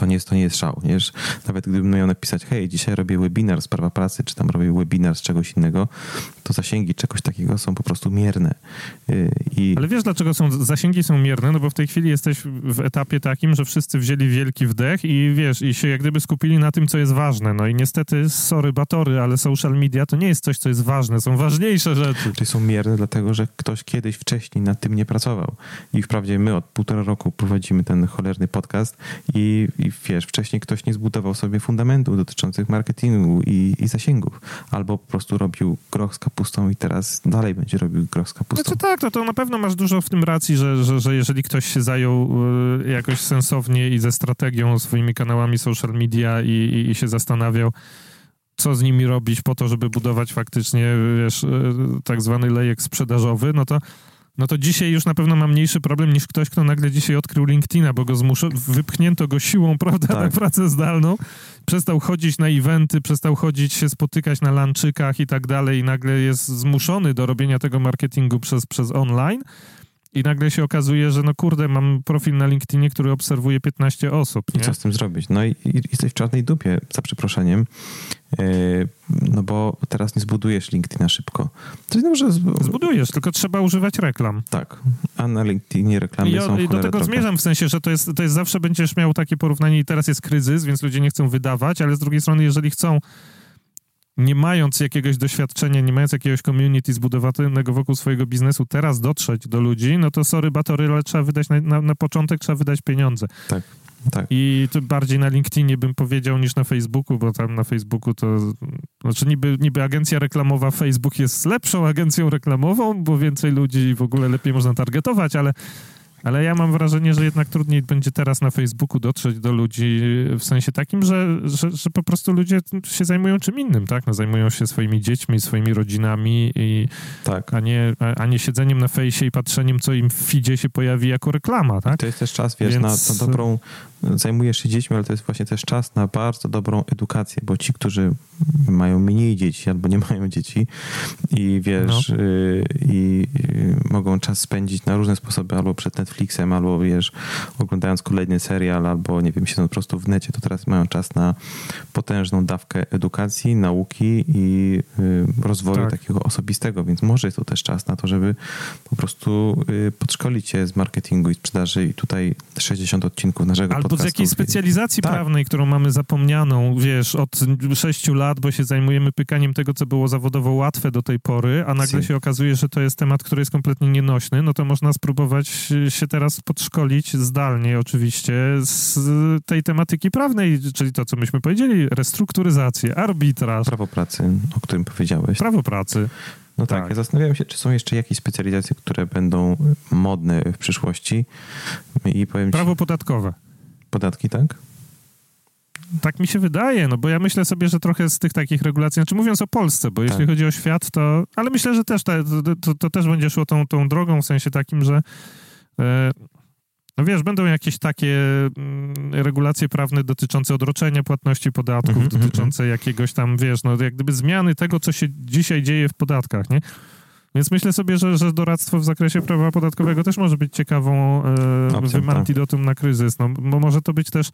to nie jest, to nie jest szał. Nie? Nawet gdybym miał napisać, hej, dzisiaj robię webinar z prawa pracy, czy tam robię webinar z czegoś innego, to zasięgi czegoś takiego są po prostu mierne. Y, I... Ale wiesz, dlaczego są, zasięgi są mierne? No bo w tej chwili jesteś w etapie takim, że wszyscy wzięli wielki wdech i wiesz, i się jak gdyby skupili na tym, co jest ważne. No i niestety, sorry, batory, ale social media to nie jest coś, co jest ważne. Są ważniejsze rzeczy. To są mierne, dlatego że ktoś kiedyś wcześniej nad tym nie pracował. I wprawdzie my od półtora roku prowadzimy ten cholerny podcast i, i wiesz, wcześniej ktoś nie zbudował sobie fundamentów dotyczących marketingu i, i zasięgów, albo po prostu robił groch z kapustą i teraz dalej będzie robił groch z kapustą. Znaczy tak, to, to na pewno masz dużo w tym racji, że, że, że jeżeli ktoś się zajął y, jakoś sensownie i ze strategią swoimi kanałami social media i, i, i się zastanawiał, co z nimi robić po to, żeby budować faktycznie, wiesz, y, tak zwany lejek sprzedażowy, no to no to dzisiaj już na pewno ma mniejszy problem niż ktoś, kto nagle dzisiaj odkrył LinkedIna, bo go zmuszo, wypchnięto go siłą, prawda, tak. na pracę zdalną. Przestał chodzić na eventy, przestał chodzić się spotykać na lanczykach i tak dalej i nagle jest zmuszony do robienia tego marketingu przez, przez online. I nagle się okazuje, że no kurde, mam profil na LinkedInie, który obserwuje 15 osób. Nie? I co z tym zrobić? No i, i jesteś w czarnej dupie, za przeproszeniem. Yy, no bo teraz nie zbudujesz LinkedIna szybko. To no, że Zbudujesz, tylko trzeba używać reklam. Tak, a na LinkedInie reklamy I, są I do tego drogie. zmierzam, w sensie, że to jest, to jest zawsze będziesz miał takie porównanie i teraz jest kryzys, więc ludzie nie chcą wydawać, ale z drugiej strony, jeżeli chcą nie mając jakiegoś doświadczenia, nie mając jakiegoś community zbudowanego wokół swojego biznesu, teraz dotrzeć do ludzi, no to sorry, batory, ale trzeba wydać na, na, na początek, trzeba wydać pieniądze. Tak. Tak. I to bardziej na LinkedInie bym powiedział niż na Facebooku, bo tam na Facebooku to. Znaczy, niby, niby agencja reklamowa Facebook jest lepszą agencją reklamową, bo więcej ludzi w ogóle lepiej można targetować, ale ale ja mam wrażenie, że jednak trudniej będzie teraz na Facebooku dotrzeć do ludzi w sensie takim, że, że, że po prostu ludzie się zajmują czym innym, tak? No, zajmują się swoimi dziećmi, swoimi rodzinami, i, tak. a, nie, a, a nie siedzeniem na fejsie i patrzeniem, co im w feedzie się pojawi jako reklama, tak? To jest też czas, wiesz, Więc... na, na dobrą zajmujesz się dziećmi, ale to jest właśnie też czas na bardzo dobrą edukację, bo ci, którzy mają mniej dzieci albo nie mają dzieci i wiesz, no. y, i y, mogą czas spędzić na różne sposoby, albo przed Netflixem, albo wiesz, oglądając kolejny serial, albo nie wiem, siedząc po prostu w necie, to teraz mają czas na potężną dawkę edukacji, nauki i y, rozwoju tak. takiego osobistego, więc może jest to też czas na to, żeby po prostu podszkolić się z marketingu i sprzedaży i tutaj 60 odcinków naszego Albo z jakiejś specjalizacji tak. prawnej, którą mamy zapomnianą, wiesz, od sześciu lat, bo się zajmujemy pykaniem tego, co było zawodowo łatwe do tej pory, a nagle się okazuje, że to jest temat, który jest kompletnie nienośny, no to można spróbować się teraz podszkolić zdalnie oczywiście z tej tematyki prawnej, czyli to, co myśmy powiedzieli, restrukturyzację, arbitraż. Prawo pracy, o którym powiedziałeś. Prawo pracy. No tak. tak, ja zastanawiam się, czy są jeszcze jakieś specjalizacje, które będą modne w przyszłości. I powiem Prawo ci... podatkowe. Podatki, tak? Tak mi się wydaje, no bo ja myślę sobie, że trochę z tych takich regulacji, znaczy mówiąc o Polsce, bo tak. jeśli chodzi o świat, to, ale myślę, że też te, to, to, też będzie szło tą, tą drogą, w sensie takim, że no wiesz, będą jakieś takie mm, regulacje prawne dotyczące odroczenia płatności podatków, mm -hmm, dotyczące mm -hmm. jakiegoś tam, wiesz, no jak gdyby zmiany tego, co się dzisiaj dzieje w podatkach, nie? Więc myślę sobie, że, że doradztwo w zakresie prawa podatkowego też może być ciekawą e, antidotum na kryzys. No, bo może to być też.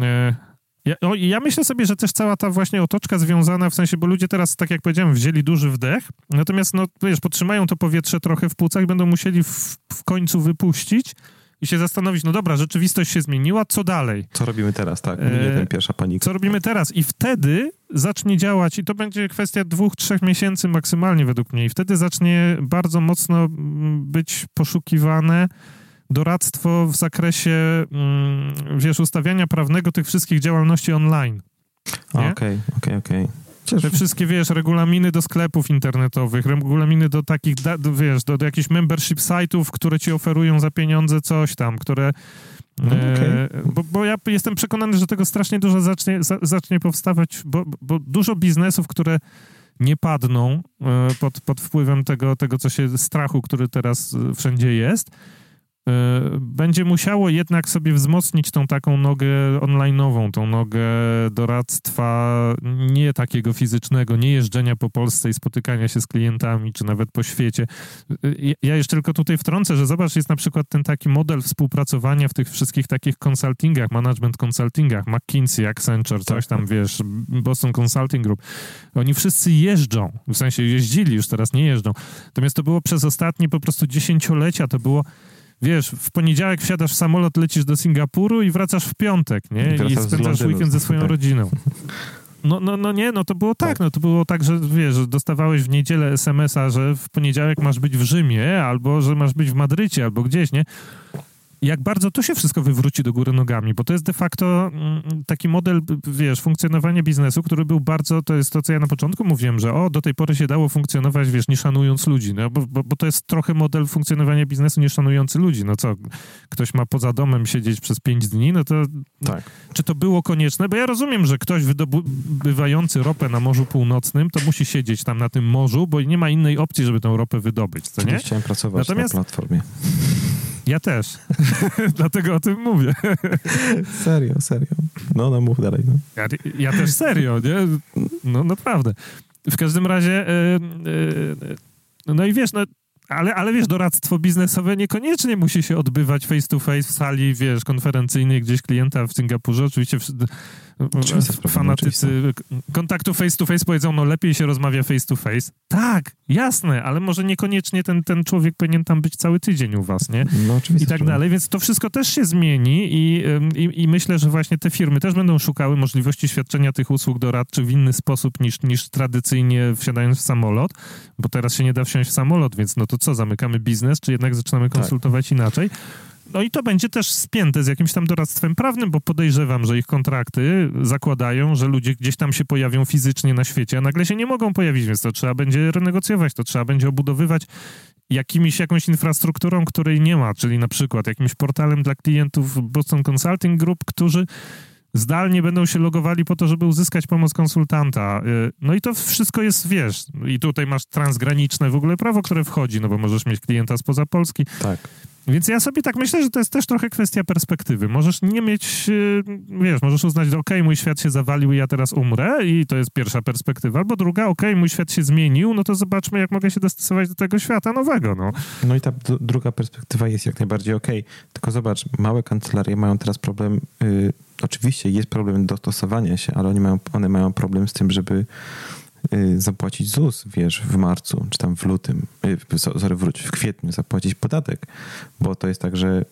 E, ja, o, ja myślę sobie, że też cała ta właśnie otoczka związana, w sensie, bo ludzie teraz, tak jak powiedziałem, wzięli duży wdech, natomiast, no wiesz, podtrzymają to powietrze trochę w płucach, będą musieli w, w końcu wypuścić i się zastanowić, no dobra, rzeczywistość się zmieniła, co dalej? Co robimy teraz, tak? Nie ten pierwsza panika. Co robimy teraz? I wtedy zacznie działać, i to będzie kwestia dwóch, trzech miesięcy maksymalnie według mnie, i wtedy zacznie bardzo mocno mm, być poszukiwane doradztwo w zakresie, mm, wiesz, ustawiania prawnego tych wszystkich działalności online. Okej, okej, okej. Te wszystkie, wiesz, regulaminy do sklepów internetowych, regulaminy do takich, wiesz, do, do jakichś membership site'ów, które ci oferują za pieniądze coś tam, które... No, okay. e, bo, bo, ja jestem przekonany, że tego strasznie dużo zacznie, za, zacznie powstawać, bo, bo dużo biznesów, które nie padną e, pod, pod wpływem tego, tego, co się, strachu, który teraz e, wszędzie jest, będzie musiało jednak sobie wzmocnić tą taką nogę online'ową, tą nogę doradztwa nie takiego fizycznego, nie jeżdżenia po Polsce i spotykania się z klientami, czy nawet po świecie. E, ja jeszcze tylko tutaj wtrącę, że zobacz, jest na przykład ten taki model współpracowania w tych wszystkich takich consultingach, management consultingach, McKinsey, Accenture, coś tam, wiesz, Boston Consulting Group. Oni wszyscy jeżdżą, w sensie jeździli, już teraz nie jeżdżą. Natomiast to było przez ostatnie po prostu dziesięciolecia, to było wiesz, w poniedziałek wsiadasz w samolot, lecisz do Singapuru i wracasz w piątek, nie? I, I spędzasz weekend ze swoją tak. rodziną. No, no, no nie, no to było tak, tak, no to było tak, że wiesz, dostawałeś w niedzielę SMS-a, że w poniedziałek masz być w Rzymie, albo że masz być w Madrycie, albo gdzieś, nie? Jak bardzo to się wszystko wywróci do góry nogami, bo to jest de facto mm, taki model, wiesz, funkcjonowania biznesu, który był bardzo, to jest to, co ja na początku mówiłem, że o, do tej pory się dało funkcjonować, wiesz, nie szanując ludzi, no, bo, bo, bo to jest trochę model funkcjonowania biznesu nie szanujący ludzi, no co, ktoś ma poza domem siedzieć przez pięć dni, no to tak. czy to było konieczne? Bo ja rozumiem, że ktoś wydobywający ropę na Morzu Północnym, to musi siedzieć tam na tym morzu, bo nie ma innej opcji, żeby tą ropę wydobyć, co nie? Chciałem pracować Natomiast, na platformie. Ja też. Dlatego o tym mówię. serio, serio. No, no mów dalej. No. Ja, ja też serio, nie? No naprawdę. W każdym razie, yy, yy, no i wiesz, no, ale, ale wiesz, doradztwo biznesowe niekoniecznie musi się odbywać face to face w sali, wiesz, konferencyjnej gdzieś klienta w Singapurze. Oczywiście fanatycy kontaktu face to face powiedzą, no lepiej się rozmawia face to face. Tak, jasne, ale może niekoniecznie ten, ten człowiek powinien tam być cały tydzień u was, nie? No oczywiście. I tak dalej, więc to wszystko też się zmieni i, i, i myślę, że właśnie te firmy też będą szukały możliwości świadczenia tych usług doradczych w inny sposób niż, niż tradycyjnie wsiadając w samolot, bo teraz się nie da wsiąść w samolot, więc no to co, zamykamy biznes, czy jednak zaczynamy tak. konsultować tak. inaczej? No i to będzie też spięte z jakimś tam doradztwem prawnym, bo podejrzewam, że ich kontrakty zakładają, że ludzie gdzieś tam się pojawią fizycznie na świecie, a nagle się nie mogą pojawić, więc to trzeba będzie renegocjować, to trzeba będzie obudowywać jakimiś, jakąś infrastrukturą, której nie ma, czyli na przykład jakimś portalem dla klientów Boston Consulting Group, którzy zdalnie będą się logowali po to, żeby uzyskać pomoc konsultanta. Y, no i to wszystko jest, wiesz, i tutaj masz transgraniczne w ogóle prawo, które wchodzi, no bo możesz mieć klienta spoza Polski. Tak. Więc ja sobie tak myślę, że to jest też trochę kwestia perspektywy. Możesz nie mieć, y, wiesz, możesz uznać, że okej, okay, mój świat się zawalił i ja teraz umrę i to jest pierwsza perspektywa, albo druga, okej, okay, mój świat się zmienił, no to zobaczmy, jak mogę się dostosować do tego świata nowego, no. No i ta druga perspektywa jest jak najbardziej okej, okay. tylko zobacz, małe kancelarie mają teraz problem, yy, oczywiście jest problem dostosowania się, ale oni mają, one mają problem z tym, żeby zapłacić ZUS, wiesz, w marcu, czy tam w lutym, y, sorry, wróć, w kwietniu zapłacić podatek, bo to jest tak, że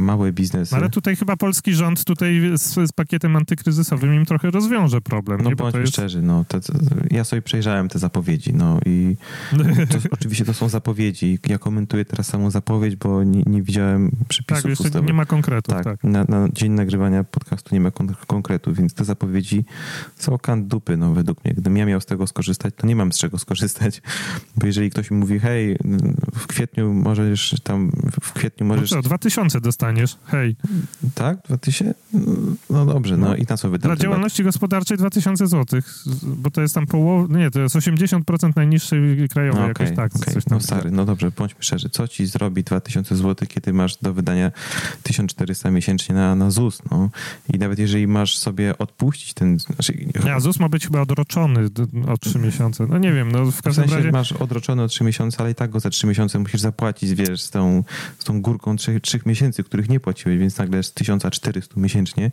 małe biznesy. Ale tutaj chyba polski rząd tutaj z, z pakietem antykryzysowym im trochę rozwiąże problem. No nie? bądźmy jest... szczerzy, no, to, to, ja sobie przejrzałem te zapowiedzi, no i to, oczywiście to są zapowiedzi. Ja komentuję teraz samą zapowiedź, bo nie, nie widziałem przepisów Tak, jeszcze nie ma konkretów. Tak, tak. Na, na, dzień nagrywania podcastu nie ma kon konkretów, więc te zapowiedzi są kant dupy, no według mnie. Gdybym ja miał z tego skorzystać, to nie mam z czego skorzystać, bo jeżeli ktoś mi mówi, hej, w kwietniu możesz tam, w kwietniu no możesz... No co, 2000 dostać dostaniesz. Hej. Tak? 2000? No dobrze, no, no i na co wydam? Dla działalności gospodarczej 2000 zł, bo to jest tam połowa, nie, to jest 80% najniższej krajowej no, okay, jakoś tak. Okay. No stary, no dobrze, bądźmy szczerzy. Co ci zrobi 2000 zł, kiedy masz do wydania 1400 miesięcznie na, na ZUS, no? I nawet jeżeli masz sobie odpuścić ten... Znaczy... Nie, ZUS ma być chyba odroczony o 3 miesiące. No nie wiem, no w każdym w sensie razie... masz odroczony o 3 miesiące, ale i tak go za 3 miesiące musisz zapłacić, wiesz, z tą, z tą górką 3, 3 miesięcy, który których nie płaciłeś, więc nagle z 1400 miesięcznie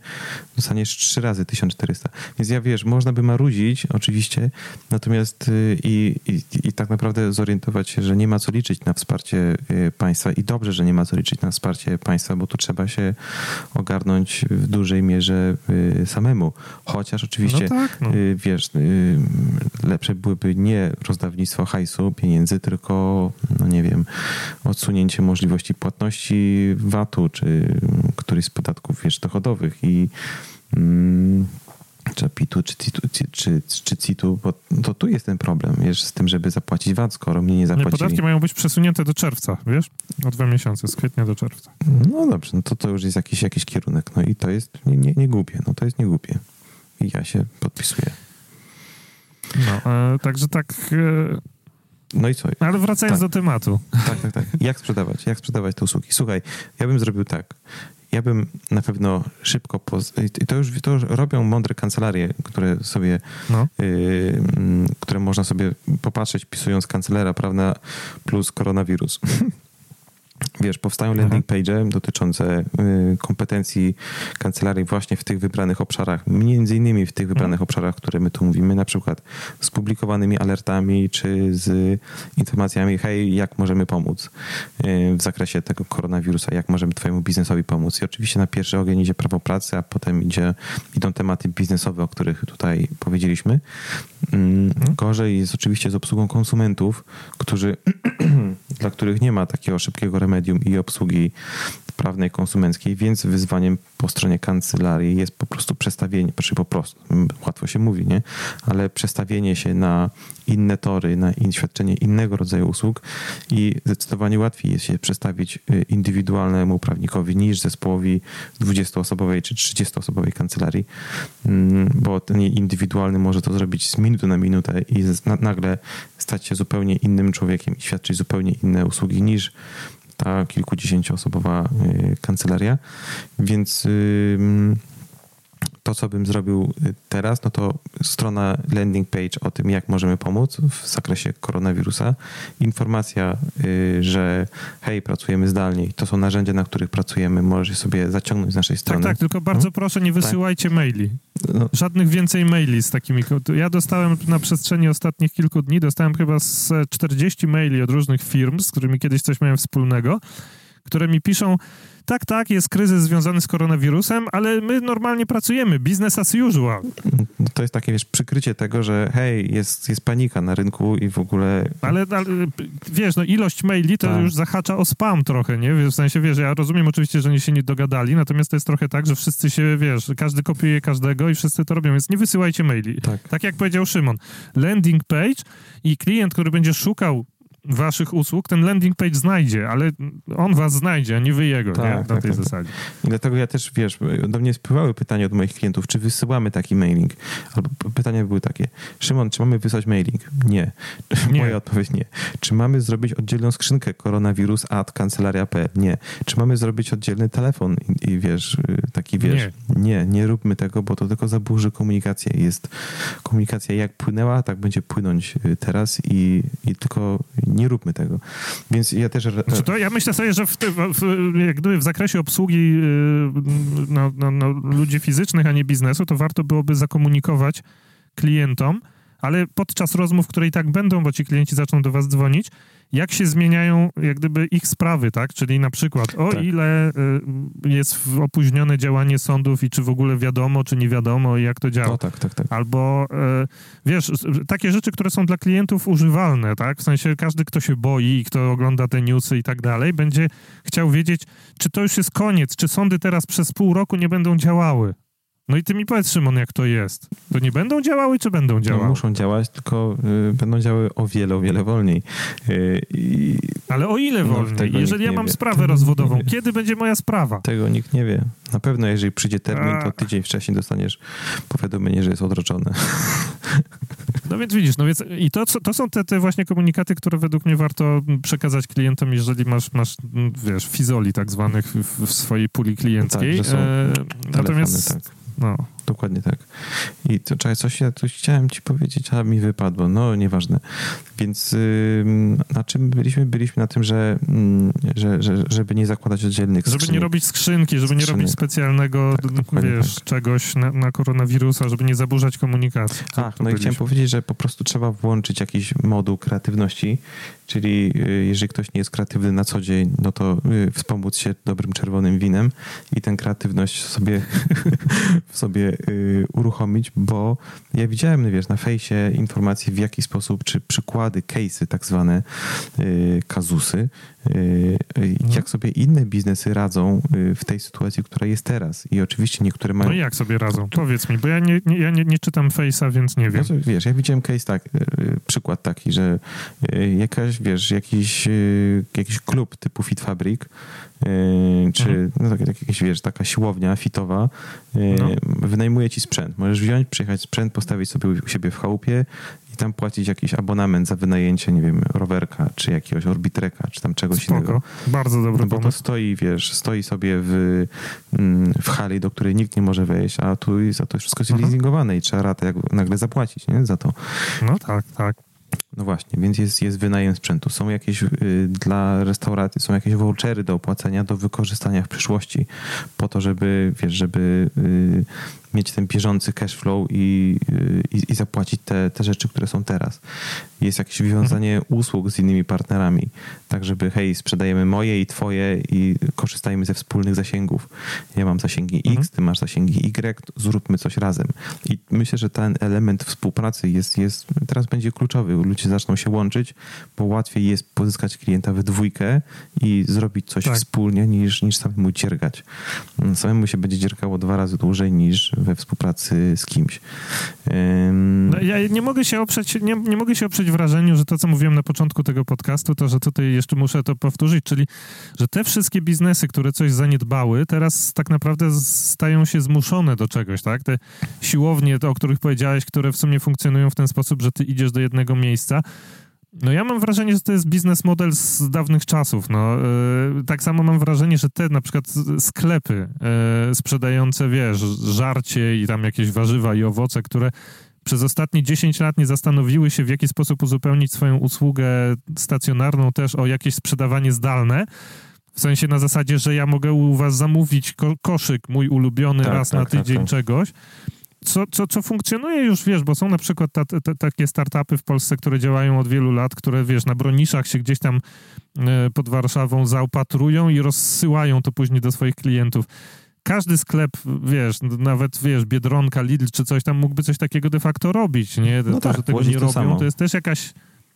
dostaniesz trzy razy 1400. Więc ja wiesz, można by marudzić oczywiście, natomiast y, i, i, i tak naprawdę zorientować się, że nie ma co liczyć na wsparcie y, państwa i dobrze, że nie ma co liczyć na wsparcie państwa, bo tu trzeba się ogarnąć w dużej mierze y, samemu. Chociaż oczywiście, no tak, no. wiesz, lepsze byłyby nie rozdawnictwo hajsu, pieniędzy, tylko, no nie wiem, odsunięcie możliwości płatności VAT-u, czy któryś z podatków wiesz, dochodowych i mm, czy PIT-u, czy CIT-u, czy, czy CIT-u, bo to tu jest ten problem, wiesz, z tym, żeby zapłacić VAT, skoro mnie nie zapłacili. Nie, podatki mają być przesunięte do czerwca, wiesz? O dwa miesiące, z kwietnia do czerwca. No dobrze, no to to już jest jakiś, jakiś kierunek, no i to jest nie, nie, nie głupie, no to jest nie głupie. I ja się podpisuję. No, e, także tak... E no i co? Ale wracając tak. do tematu. Tak, tak, tak. Jak sprzedawać? Jak sprzedawać te usługi? Słuchaj, ja bym zrobił tak. Ja bym na pewno szybko. Poz... I to już, to już robią mądre kancelarie, które sobie. No. Y, które można sobie popatrzeć, pisując kancelera, prawda, plus koronawirus. Wiesz, powstają landing page dotyczące y, kompetencji kancelarii właśnie w tych wybranych obszarach, między innymi w tych wybranych mhm. obszarach, które my tu mówimy, na przykład z publikowanymi alertami, czy z informacjami, hej, jak możemy pomóc y, w zakresie tego koronawirusa, jak możemy twojemu biznesowi pomóc. I oczywiście na pierwszy ogień idzie prawo pracy, a potem idzie, idą tematy biznesowe, o których tutaj powiedzieliśmy. Mm, mhm. Gorzej jest oczywiście z obsługą konsumentów, którzy, dla których nie ma takiego szybkiego remedium i obsługi prawnej konsumenckiej, więc wyzwaniem po stronie kancelarii jest po prostu przestawienie, znaczy po prostu, łatwo się mówi, nie? Ale przestawienie się na inne tory, na świadczenie innego rodzaju usług i zdecydowanie łatwiej jest się przestawić y, indywidualnemu prawnikowi niż zespołowi 20-osobowej czy 30-osobowej kancelarii, mm, bo ten indywidualny może to zrobić z minuty na minutę i nagle stać się zupełnie innym człowiekiem i świadczyć zupełnie inne usługi niż ta kilkudziesięcioosobowa y, kancelaria. Więc to, co bym zrobił y, teraz, no to strona landing page o tym, jak możemy pomóc w zakresie koronawirusa. Informacja, y, że hej, pracujemy zdalnie i to są narzędzia, na których pracujemy, możesz sobie zaciągnąć z naszej strony. Tak, tak, tylko bardzo no? proszę, nie wysyłajcie tak. maili. No. Żadnych więcej maili z takimi. Ja dostałem na przestrzeni ostatnich kilku dni, dostałem chyba z 40 maili od różnych firm, z którymi kiedyś coś miałem wspólnego, które mi piszą, tak, tak, jest kryzys związany z koronawirusem, ale my normalnie pracujemy, business as usual. To jest takie, wiesz, przykrycie tego, że hej, jest, jest panika na rynku i w ogóle... Ale, ale wiesz, no ilość maili to tak. już zahacza o spam trochę, nie? W sensie, wiesz, ja rozumiem oczywiście, że oni się nie dogadali, natomiast to jest trochę tak, że wszyscy się, wiesz, każdy kopiuje każdego i wszyscy to robią, więc nie wysyłajcie maili. Tak, tak jak powiedział Szymon, landing page i klient, który będzie szukał waszych usług ten landing page znajdzie, ale on was znajdzie, a nie wy jego, tak, nie? Na tak, tej tak, zasadzie. I dlatego ja też, wiesz, do mnie spływały pytania od moich klientów, czy wysyłamy taki mailing? Albo pytania były takie, Szymon, czy mamy wysłać mailing? Nie. nie. Moja odpowiedź nie. Czy mamy zrobić oddzielną skrzynkę koronawirus at kancelaria.pl? Nie. Czy mamy zrobić oddzielny telefon i, i wiesz, taki wiesz, nie. nie, nie róbmy tego, bo to tylko zaburzy komunikację. Jest komunikacja jak płynęła, tak będzie płynąć y, teraz i, i tylko nie róbmy tego. Więc ja też... Znaczy to ja myślę sobie, że w, w, jak gdyby w zakresie obsługi no, no, no, ludzi fizycznych, a nie biznesu, to warto byłoby zakomunikować klientom, ale podczas rozmów, które i tak będą, bo ci klienci zaczną do was dzwonić, jak się zmieniają jak gdyby ich sprawy, tak? Czyli na przykład o tak. ile y, jest opóźnione działanie sądów i czy w ogóle wiadomo, czy nie wiadomo, jak to działa. No, tak, tak, tak. Albo y, wiesz, takie rzeczy, które są dla klientów używalne, tak? W sensie każdy, kto się boi i kto ogląda te newsy i tak dalej, będzie chciał wiedzieć, czy to już jest koniec, czy sądy teraz przez pół roku nie będą działały. No i ty mi powiedz, Szymon, jak to jest. To nie będą działały, czy będą no, działały? No, muszą działać, tylko y, będą działały o wiele, o wiele wolniej. Y, i... Ale o ile no, wolniej? No, jeżeli ja mam wie. sprawę rozwodową, kiedy będzie moja sprawa? Tego nikt nie wie. Na pewno, jeżeli przyjdzie termin, to tydzień wcześniej dostaniesz powiadomienie, że jest odroczone. No więc widzisz, no więc i to, to są te, te właśnie komunikaty, które według mnie warto przekazać klientom, jeżeli masz, masz wiesz, fizoli tak zwanych w, w swojej puli klienckiej. Tak, e, natomiast tak. No. Dokładnie tak. I to czekaj, coś ja tu chciałem ci powiedzieć, a mi wypadło. No, nieważne. Więc yy, na czym byliśmy? Byliśmy na tym, że, yy, że, że żeby nie zakładać oddzielnych Żeby skrzynek. nie robić skrzynki, żeby skrzynek. nie robić specjalnego, tak, wiesz, tak. czegoś na, na, koronawirusa, żeby nie zaburzać komunikacji. Ach, no i chciałem powiedzieć, że po prostu trzeba włączyć jakiś moduł kreatywności, czyli yy, jeżeli ktoś nie jest kreatywny na co dzień, no to yy, wspomóc się dobrym czerwonym winem i tę kreatywność sobie, sobie y, uruchomić, bo ja widziałem, wiesz, na fejsie informacje w jaki sposób, czy przykłady, case'y tak zwane, y, kazusy, y, mhm. jak sobie inne biznesy radzą y, w tej sytuacji, która jest teraz. I oczywiście niektóre mają... No i jak sobie radzą? Powiedz mi, bo ja nie, nie ja nie, nie czytam Face'a, więc nie wiem. Wiesz, ja widziałem case tak, y, przykład taki, że y, jakaś, wiesz, jakiś, jakiś klub typu Fit Fabric czy mhm. no, tak, tak, jakieś, wiesz, taka siłownia fitowa yy, no. wynajmuje ci sprzęt. Możesz wziąć, przyjechać sprzęt, postawić sobie u siebie w chałupie i tam płacić jakiś abonament za wynajęcie, nie wiem, rowerka, czy jakiegoś orbitreka, czy tam czegoś Spoko. innego. Bardzo dobry no, Bo to stoi, wiesz, stoi sobie w, mm, w hali, do której nikt nie może wejść, a tu za to wszystko jest mhm. leasingowane i trzeba ratę jak nagle zapłacić, nie? Za to. No tak, tak. No właśnie, więc jest, jest wynajem sprzętu. Są jakieś y, dla restauracji, są jakieś vouchery do opłacenia, do wykorzystania w przyszłości, po to, żeby, wiesz, żeby y, mieć ten bieżący cash flow i, i, i, zapłacić te, te rzeczy, które są teraz. Jest jakieś wiązanie mhm. usług z innymi partnerami, tak żeby hej, sprzedajemy moje i twoje i korzystajmy ze wspólnych zasięgów. Ja mam zasięgi X, mhm. ty masz zasięgi Y, zróbmy coś razem. I myślę, że ten element współpracy jest, jest teraz będzie kluczowy. Ludzie zaczną się łączyć, bo łatwiej jest pozyskać klienta we dwójkę i zrobić coś tak. wspólnie niż, niż samemu dziergać. Samemu się będzie dziergało dwa razy dłużej niż we współpracy z kimś. No, ja nie mogę się oprzeć, nie, nie mogę się oprzeć wrażeniu, że to, co mówiłem na początku tego podcastu, to, że tutaj jeszcze muszę to powtórzyć, czyli, że te wszystkie biznesy, które coś zaniedbały, teraz tak naprawdę stają się zmuszone do czegoś, tak? Te siłownie, o których powiedziałeś, które w sumie funkcjonują w ten sposób, że ty idziesz do jednego miejsca, No ja mam wrażenie, że to jest biznes model z dawnych czasów. No, yy, tak samo mam wrażenie, że te na przykład sklepy yy, sprzedające, wiesz, żarcie i tam jakieś warzywa i owoce, które przez ostatnie 10 lat nie zastanowiły się, w jaki sposób uzupełnić swoją usługę stacjonarną też o jakieś sprzedawanie zdalne, w sensie na zasadzie, że ja mogę u was zamówić ko koszyk mój ulubiony tak, raz tak, na tak, tydzień tak, czegoś, co, co, co funkcjonuje już, wiesz, bo są na przykład ta, ta, takie startupy w Polsce, które działają od wielu lat, które, wiesz, na broniszach się gdzieś tam e, pod Warszawą zaopatrują i rozsyłają to później do swoich klientów. Każdy sklep, wiesz, nawet, wiesz, Biedronka, Lidl czy coś tam mógłby coś takiego de facto robić, nie? No to, tak, że tego nie robią, samo. to jest też jakaś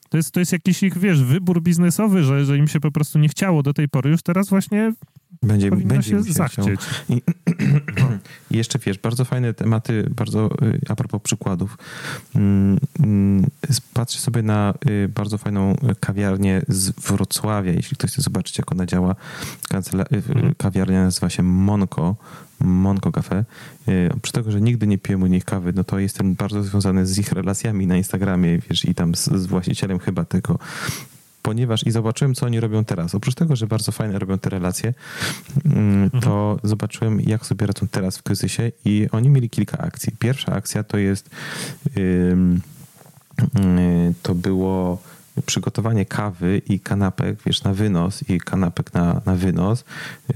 to jest, to jest jakiś ich, wiesz, wybór biznesowy, że, że im się po prostu nie chciało do tej pory. Już teraz właśnie będzie, będzie się zachcieć. I, I, jeszcze wiesz, bardzo fajne tematy, bardzo y, a propos przykładów. Mm, mm, patrzę sobie na y, bardzo fajną kawiarnię z Wrocławia, jeśli ktoś chce zobaczyć, jak ona działa. Mhm. kawiarnia nazywa się Monko. Monko Cafe. Przy tego, że nigdy nie piłem u nich kawy, no to jestem bardzo związany z ich relacjami na Instagramie, wiesz, i tam z, z właścicielem chyba tego ponieważ i zobaczyłem, co oni robią teraz. Oprócz tego, że bardzo fajne robią te relacje, mm, to mhm. zobaczyłem, jak sobie radzą teraz w kryzysie i oni mieli kilka akcji. Pierwsza akcja to jest yy, to było przygotowanie kawy i kanapek, wiesz, na wynos i kanapek na, na wynos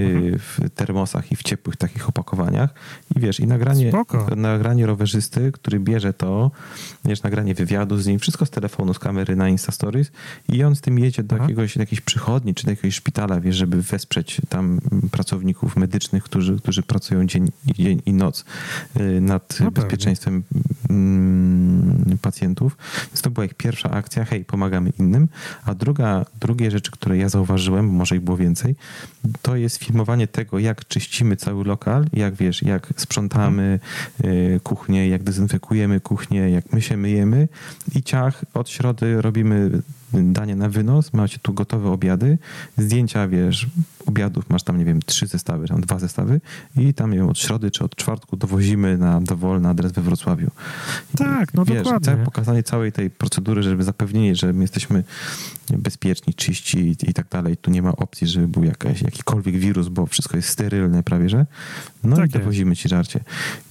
y, mhm. w termosach i w ciepłych takich opakowaniach. I wiesz, i nagranie, nagranie rowerzysty, który bierze to, wiesz, nagranie wywiadu z nim, wszystko z telefonu, z kamery na Insta Stories. I on z tym jedzie do jakiegoś, jakiejś przychodni czy do jakiegoś szpitala, wiesz, żeby wesprzeć tam pracowników medycznych, którzy, którzy pracują dzień, dzień i noc y, nad no bezpieczeństwem mm, pacjentów. Więc to była ich pierwsza akcja, hej, pomagamy innym. A druga, drugie rzeczy, które ja zauważyłem, może ich było więcej, to jest filmowanie tego, jak czyścimy cały lokal, jak wiesz, jak sprzątamy y, kuchnię, jak dezynfekujemy kuchnię, jak my się myjemy i ciach od środy robimy danie na wynos, macie tu gotowe obiady, zdjęcia, wiesz, obiadów, masz tam, nie wiem, trzy zestawy, tam dwa zestawy i tam, nie wiem, od środy czy od czwartku dowozimy na dowolny adres we Wrocławiu. Tak, no wiesz, dokładnie. pokazanie całej tej procedury, żeby zapewnienie, że my jesteśmy bezpieczni, czyści i, tak dalej. Tu nie ma opcji, żeby był jakaś, jakikolwiek wirus, bo wszystko jest sterylne prawie, że no tak i dowozimy ci żarcie.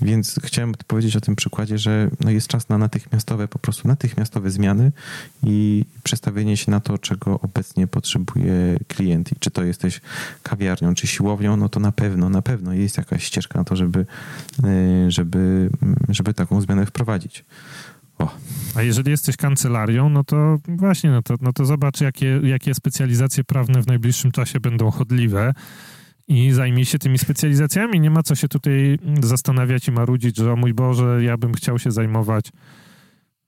Więc chciałem powiedzieć o tym przykładzie, że no jest czas na natychmiastowe, po prostu natychmiastowe zmiany i przestawienie się na to, czego obecnie potrzebuje klient. I czy to jesteś kawiarnią, czy siłownią, no to na pewno, na pewno jest jakaś ścieżka na to, żeby, y, żeby, żeby taką zmianę wprowadzić. O. A jeżeli jesteś kancelarią, no to właśnie, no to, no to zobacz, jakie, jakie specjalizacje prawne w najbliższym czasie będą chodliwe i zajmij się tymi specjalizacjami. Nie ma co się tutaj zastanawiać i marudzić, że o mój Boże, ja bym chciał się zajmować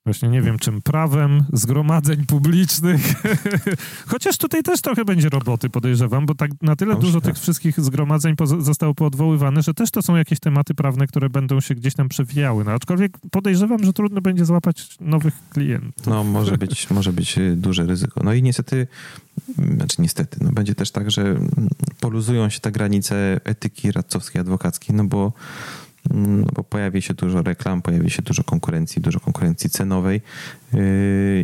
Właśnie nie wiem czym, prawem zgromadzeń publicznych. Chociaż tutaj też trochę będzie roboty, podejrzewam, bo tak na tyle dużo tak. tych wszystkich zgromadzeń zostało poodwoływane, że też to są jakieś tematy prawne, które będą się gdzieś tam przewijały. No, aczkolwiek podejrzewam, że trudno będzie złapać nowych klientów. No, może być, może być y, duże ryzyko. No i niestety, znaczy niestety, no będzie też tak, że mm, poluzują się te granice etyki radcowskiej, adwokackiej, no bo no bo pojawi się dużo reklam, pojawi się dużo konkurencji, dużo konkurencji cenowej,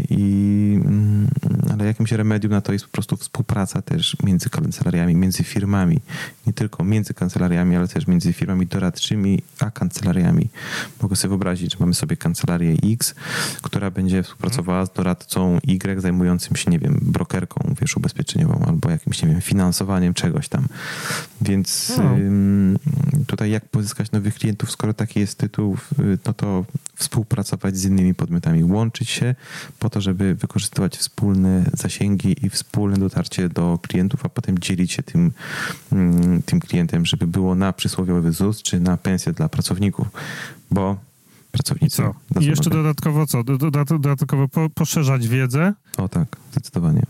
I, mm, ale jakimś remedium na to jest po prostu współpraca też między kancelariami, między firmami. Nie tylko między kancelariami, ale też między firmami doradczymi a kancelariami. Mogę sobie wyobrazić, że mamy sobie kancelarię X, która będzie współpracowała z doradcą Y zajmującym się, nie wiem, brokerką, wiesz, ubezpieczeniową albo jakimś, nie wiem, finansowaniem czegoś tam. Więc no. tutaj jak pozyskać nowych klientów, skoro taki jest tytuł, no to współpracować z innymi podmiotami, łączyć się po to, żeby wykorzystywać wspólne zasięgi i wspólne dotarcie do klientów, a potem dzielić się tym, mm, tym klientem, żeby było na przysłowiowy ZUS czy na pensję dla pracowników, bo pracownicy. Co? I jeszcze dodatkowo co? Dodatkowo poszerzać wiedzę? O tak, zdecydowanie.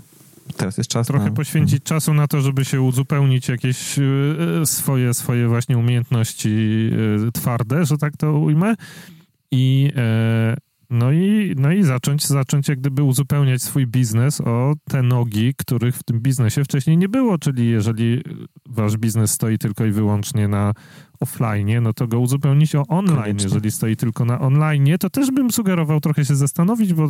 Teraz jest czas Trochę na... poświęcić mhm. czasu na to, żeby się uzupełnić jakieś e, swoje, swoje właśnie umiejętności e, twarde, że tak to ujmę. I e, no i, no i zacząć, zacząć jak gdyby uzupełniać swój biznes o te nogi, których w tym biznesie wcześniej nie było, czyli jeżeli wasz biznes stoi tylko i wyłącznie na offline, no to go uzupełnić o online. Koniecznie. Jeżeli stoi tylko na online, to też bym sugerował trochę się zastanowić, bo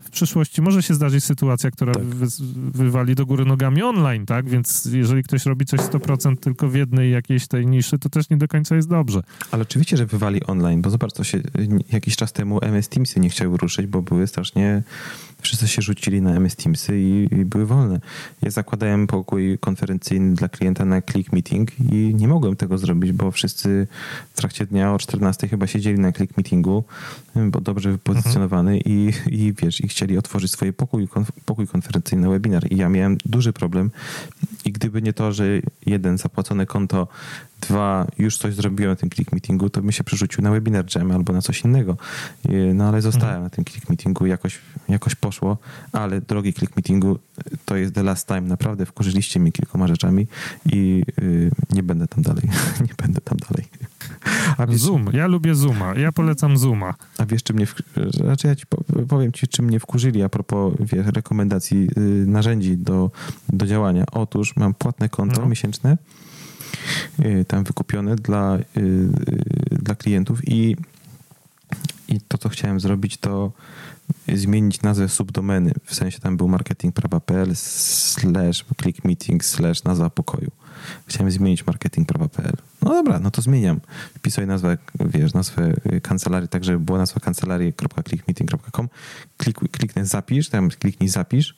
w przyszłości może się zdarzyć sytuacja, która Tak. wy, wywali do góry nogami online, tak? Więc jeżeli ktoś robi coś 100% tylko w jednej jakiejś tej niszy, to też nie do końca jest dobrze. Ale oczywiście, że wywali online, bo zobacz, to się jakiś czas temu MS Teamsy nie chciały ruszyć, bo były strasznie. Wszyscy się rzucili na MS Teamsy i, i były wolne. Ja zakładałem pokój konferencyjny dla klienta na Click Meeting i nie mogłem tego zrobić, bo wszyscy w trakcie dnia o 14 chyba siedzieli na Click Meetingu, bo dobrze wypozycjonowany i, i wiesz, i chcieli otworzyć swoje pokój, konf, pokój konferencyjny na webinar. I ja miałem duży problem. I gdyby nie to, że jeden, zapłacone konto, dwa, już coś zrobiłem na tym click meetingu, to bym się przerzucił na webinar jam albo na coś innego. No ale zostałem Mhm. na tym click meetingu, jakoś, jakoś poszło, ale drogi click meetingu, to jest the last time. Naprawdę wkurzyliście mnie kilkoma rzeczami i y, nie będę tam dalej. nie będę tam dalej. A wiesz, Zoom. Ja lubię Zooma. Ja polecam Zooma. a wiesz, czym mnie, znaczy ja ci po- powiem ci, czym mnie wkurzyli a propos wiesz, rekomendacji y, narzędzi do, do działania. Otóż mam płatne konto No. miesięczne, tam wykupione dla, y, y, dla klientów i, i to, co chciałem zrobić, to zmienić nazwę subdomeny. W sensie tam był marketingprawa.pl slash click meeting slash nazwa pokoju. Chciałem zmienić marketingprawa.pl. No dobra, no to zmieniam. Wpisuję nazwę, wiesz, nazwę y, kancelarii, tak żeby była nazwa kancelarii.clickmeeting.com. Klik, kliknę zapisz, tam kliknij zapisz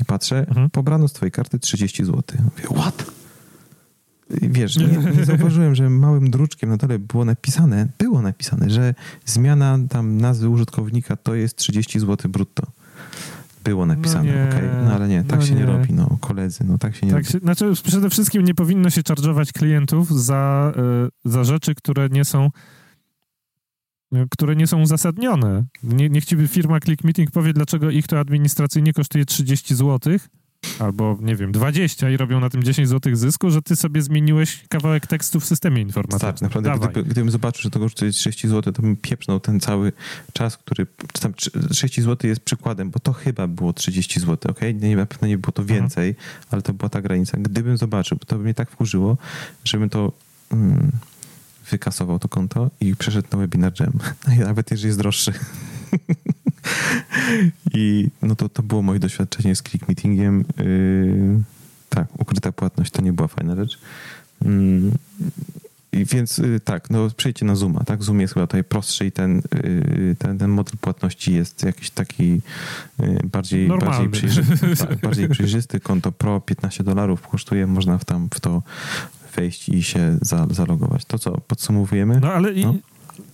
i patrzę, Mhm. pobrano z twojej karty 30 zł. Mówię, what? Wiesz, nie, nie zauważyłem, że małym druczkiem na dole było napisane, było napisane, że zmiana tam nazwy użytkownika to jest 30 zł brutto. Było napisane, nie, okej. No ale nie, tak no się nie. nie. robi, no koledzy, no tak się nie Tak robi. się, znaczy, przede wszystkim nie powinno się charge'ować klientów za, y, za rzeczy, które nie są y, które nie są uzasadnione. Nie, niech ci firma Click Meeting powie, dlaczego ich to administracyjnie kosztuje 30 zł, albo nie wiem, 20 i robią na tym 10 zł zysku, że ty sobie zmieniłeś kawałek tekstu w systemie informatycznym. Tak, naprawdę, Dawaj. gdyby, gdybym zobaczył, że to kosztuje 30 zł, to bym pieprznął ten cały czas, który, czy tam trzy- 30 zł jest przykładem, bo to chyba było 30 zł, ok? Nie, na pewno nie było to Mhm. więcej, ale to była ta granica. Gdybym zobaczył, to by mnie tak wkurzyło, żebym to mm, wykasował to konto i przeszedł na webinar jam. Nawet jeżeli jest droższy. I no to, to było moje doświadczenie z click meetingiem. Yy, tak, ukryta płatność to nie była fajna rzecz. I więc y, tak, no przejdźcie na Zooma, tak? Zoom jest chyba tutaj prostszy i ten, y, ten, ten model płatności jest jakiś taki y, bardziej, Normalny. bardziej, przejrzysty, tak, bardziej przejrzysty. Konto Pro 15 dolarów kosztuje, można w tam w to wejść i się za, zalogować. To co, podsumowujemy? No ale i, No.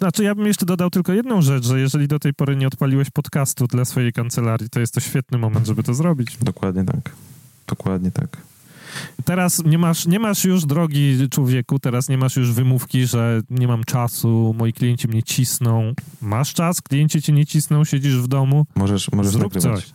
Znaczy ja bym jeszcze dodał tylko jedną rzecz, że jeżeli do tej pory nie odpaliłeś podcastu dla swojej kancelarii, to jest to świetny moment, żeby to zrobić. Dokładnie tak. Dokładnie tak. Teraz nie masz, nie masz już, drogi człowieku, teraz nie masz już wymówki, że nie mam czasu, moi klienci mnie cisną. Masz czas, klienci cię nie cisną, siedzisz w domu, Możesz, możesz zrób nagrywać coś.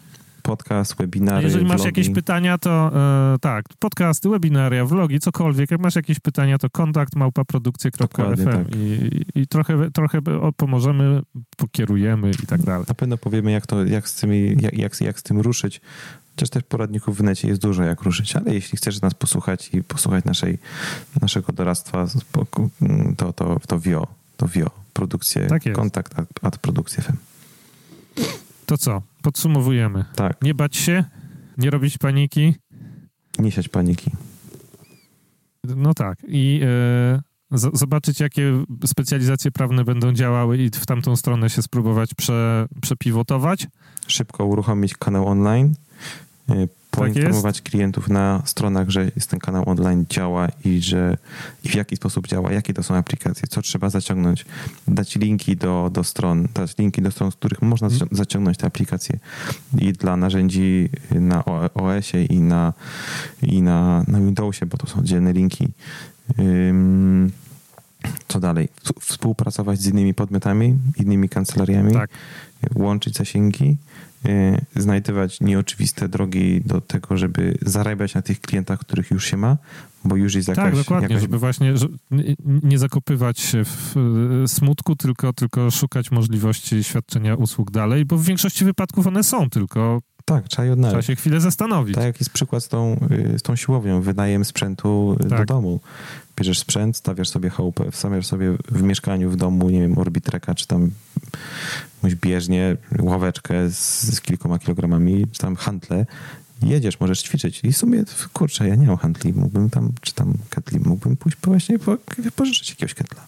Podcast, webinary, jeżeli masz vlogi. jakieś pytania, to e, tak, podcasty, webinaria, vlogi, cokolwiek. Jak masz jakieś pytania, to kontakt małpaprodukcje.fm tak. i, i trochę, trochę pomożemy, pokierujemy i tak dalej. Na pewno powiemy, jak, to, jak, z tymi, jak, jak, jak z tym ruszyć. Chociaż też poradników w necie jest dużo, jak ruszyć, ale jeśli chcesz nas posłuchać i posłuchać naszej, naszego doradztwa, to, to, to WIO, to WIO, produkcję, Tak kontakt at, at produkcję FM. To co? Podsumowujemy. Tak, Nie bać się, nie robić paniki. nie siać paniki. No tak. I e, z- zobaczyć, jakie specjalizacje prawne będą działały i w tamtą stronę się spróbować prze, przepivotować. Szybko uruchomić kanał online, y, Tak poinformować klientów na stronach, że jest ten kanał online działa i że i w jaki sposób działa, jakie to są aplikacje, co trzeba zaciągnąć, dać linki do, do stron, dać linki do stron, z których można zaci- zaciągnąć te aplikacje i dla narzędzi na OS-ie i na, i na, na Windowsie, bo to są oddzielne linki. Co dalej? Współpracować z innymi podmiotami, innymi kancelariami, Tak. łączyć zasięgi, znajdywać nieoczywiste drogi do tego, żeby zarabiać na tych klientach, których już się ma, bo już jest jakaś... tak, dokładnie, jakaś żeby właśnie nie- zakopywać się w smutku, tylko, tylko szukać możliwości świadczenia usług dalej, bo w większości wypadków one są, tylko Tak, trzeba je Trzeba się chwilę zastanowić. Tak jak jest przykład z tą, y, z tą siłownią, wynajem sprzętu y, do Tak. domu. Bierzesz sprzęt, stawiasz sobie chałupę, wstawiasz sobie w mieszkaniu, w domu, nie wiem, orbitreka, czy tam jakąś bieżnię, ławeczkę z, z kilkoma kilogramami, czy tam hantle. Jedziesz, możesz ćwiczyć. I w sumie, kurczę, ja nie mam handli, mógłbym tam, czy tam ketli, mógłbym pójść po właśnie po, wypożyczyć jakiegoś ketla.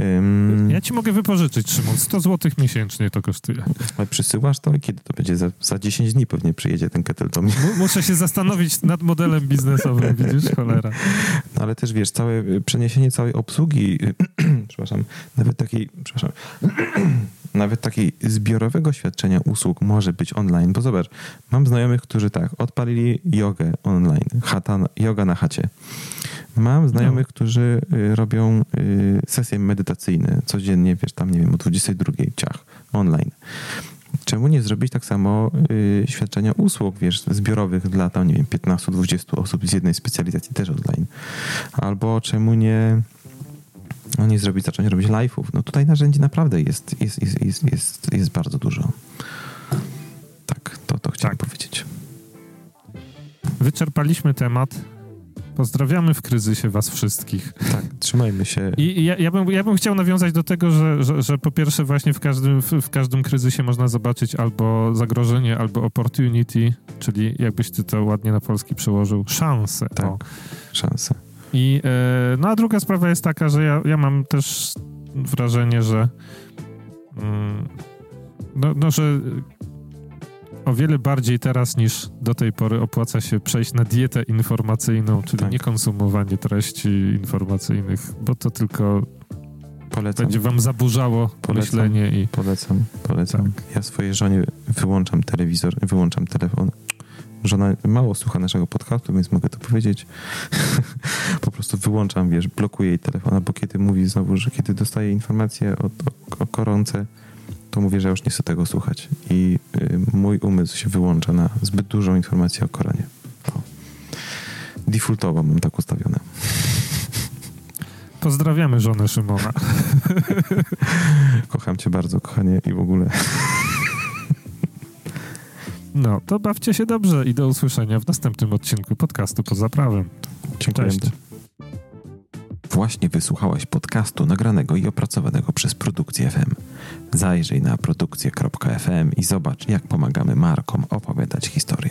Ym, Ja ci mogę wypożyczyć, Szymon. 100 zł miesięcznie to kosztuje. ale przysyłasz to i kiedy to będzie? Za, za 10 dni pewnie przyjedzie ten ketel do mnie. Muszę się zastanowić nad modelem biznesowym, widzisz, cholera. No ale też wiesz, całe przeniesienie całej obsługi, przepraszam, nawet takiej, przepraszam, nawet takiej zbiorowego świadczenia usług może być online, bo zobacz, mam znajomych, którzy tak, odpalili jogę online, chata, yoga na chacie. Mam znajomych, którzy y, robią y, sesje medytacyjne codziennie, wiesz, tam nie wiem, o 22 ciach online. Czemu nie zrobić tak samo y, świadczenia usług, wiesz, zbiorowych dla tam, nie wiem, 15-20 osób z jednej specjalizacji też online? Albo czemu nie, no nie zrobić, zacząć robić live'ów? No tutaj narzędzi naprawdę jest, jest, jest, jest, jest, jest bardzo dużo. Tak, to, to chciałem Tak. powiedzieć. Wyczerpaliśmy temat. Pozdrawiamy w kryzysie was wszystkich. Tak, trzymajmy się. I ja, ja, bym, ja bym chciał nawiązać do tego, że, że, że po pierwsze właśnie w każdym, w, w każdym kryzysie można zobaczyć albo zagrożenie, albo opportunity, czyli jakbyś ty to ładnie na polski przełożył, szansę. Tak, O. I, e, no a druga sprawa jest taka, że ja, ja mam też wrażenie, że mm, no, no, że o wiele bardziej teraz niż do tej pory opłaca się przejść na dietę informacyjną, czyli Tak. niekonsumowanie treści informacyjnych, bo to tylko Polecam. będzie wam zaburzało Polecam. myślenie i Polecam, polecam. Tak. Ja swojej żonie wyłączam telewizor, wyłączam telefon. Żona mało słucha naszego podcastu, więc mogę to powiedzieć. po prostu wyłączam, wiesz, blokuję jej telefon, albo kiedy mówi znowu, że kiedy dostaje informacje o, o, o koronce, to mówię, że już nie chcę tego słuchać. I y, mój umysł się wyłącza na zbyt dużą informację o koronie. O. Defaultowo mam tak ustawione. pozdrawiamy żonę Szymona. Kocham cię bardzo, kochanie, i w ogóle. No, to bawcie się dobrze i do usłyszenia w następnym odcinku podcastu Poza Prawem. Dziękuję. Cześć. Właśnie wysłuchałeś podcastu nagranego i opracowanego przez Produkcję FM. Zajrzyj na produkcję.fm i zobacz, jak pomagamy markom opowiadać historię.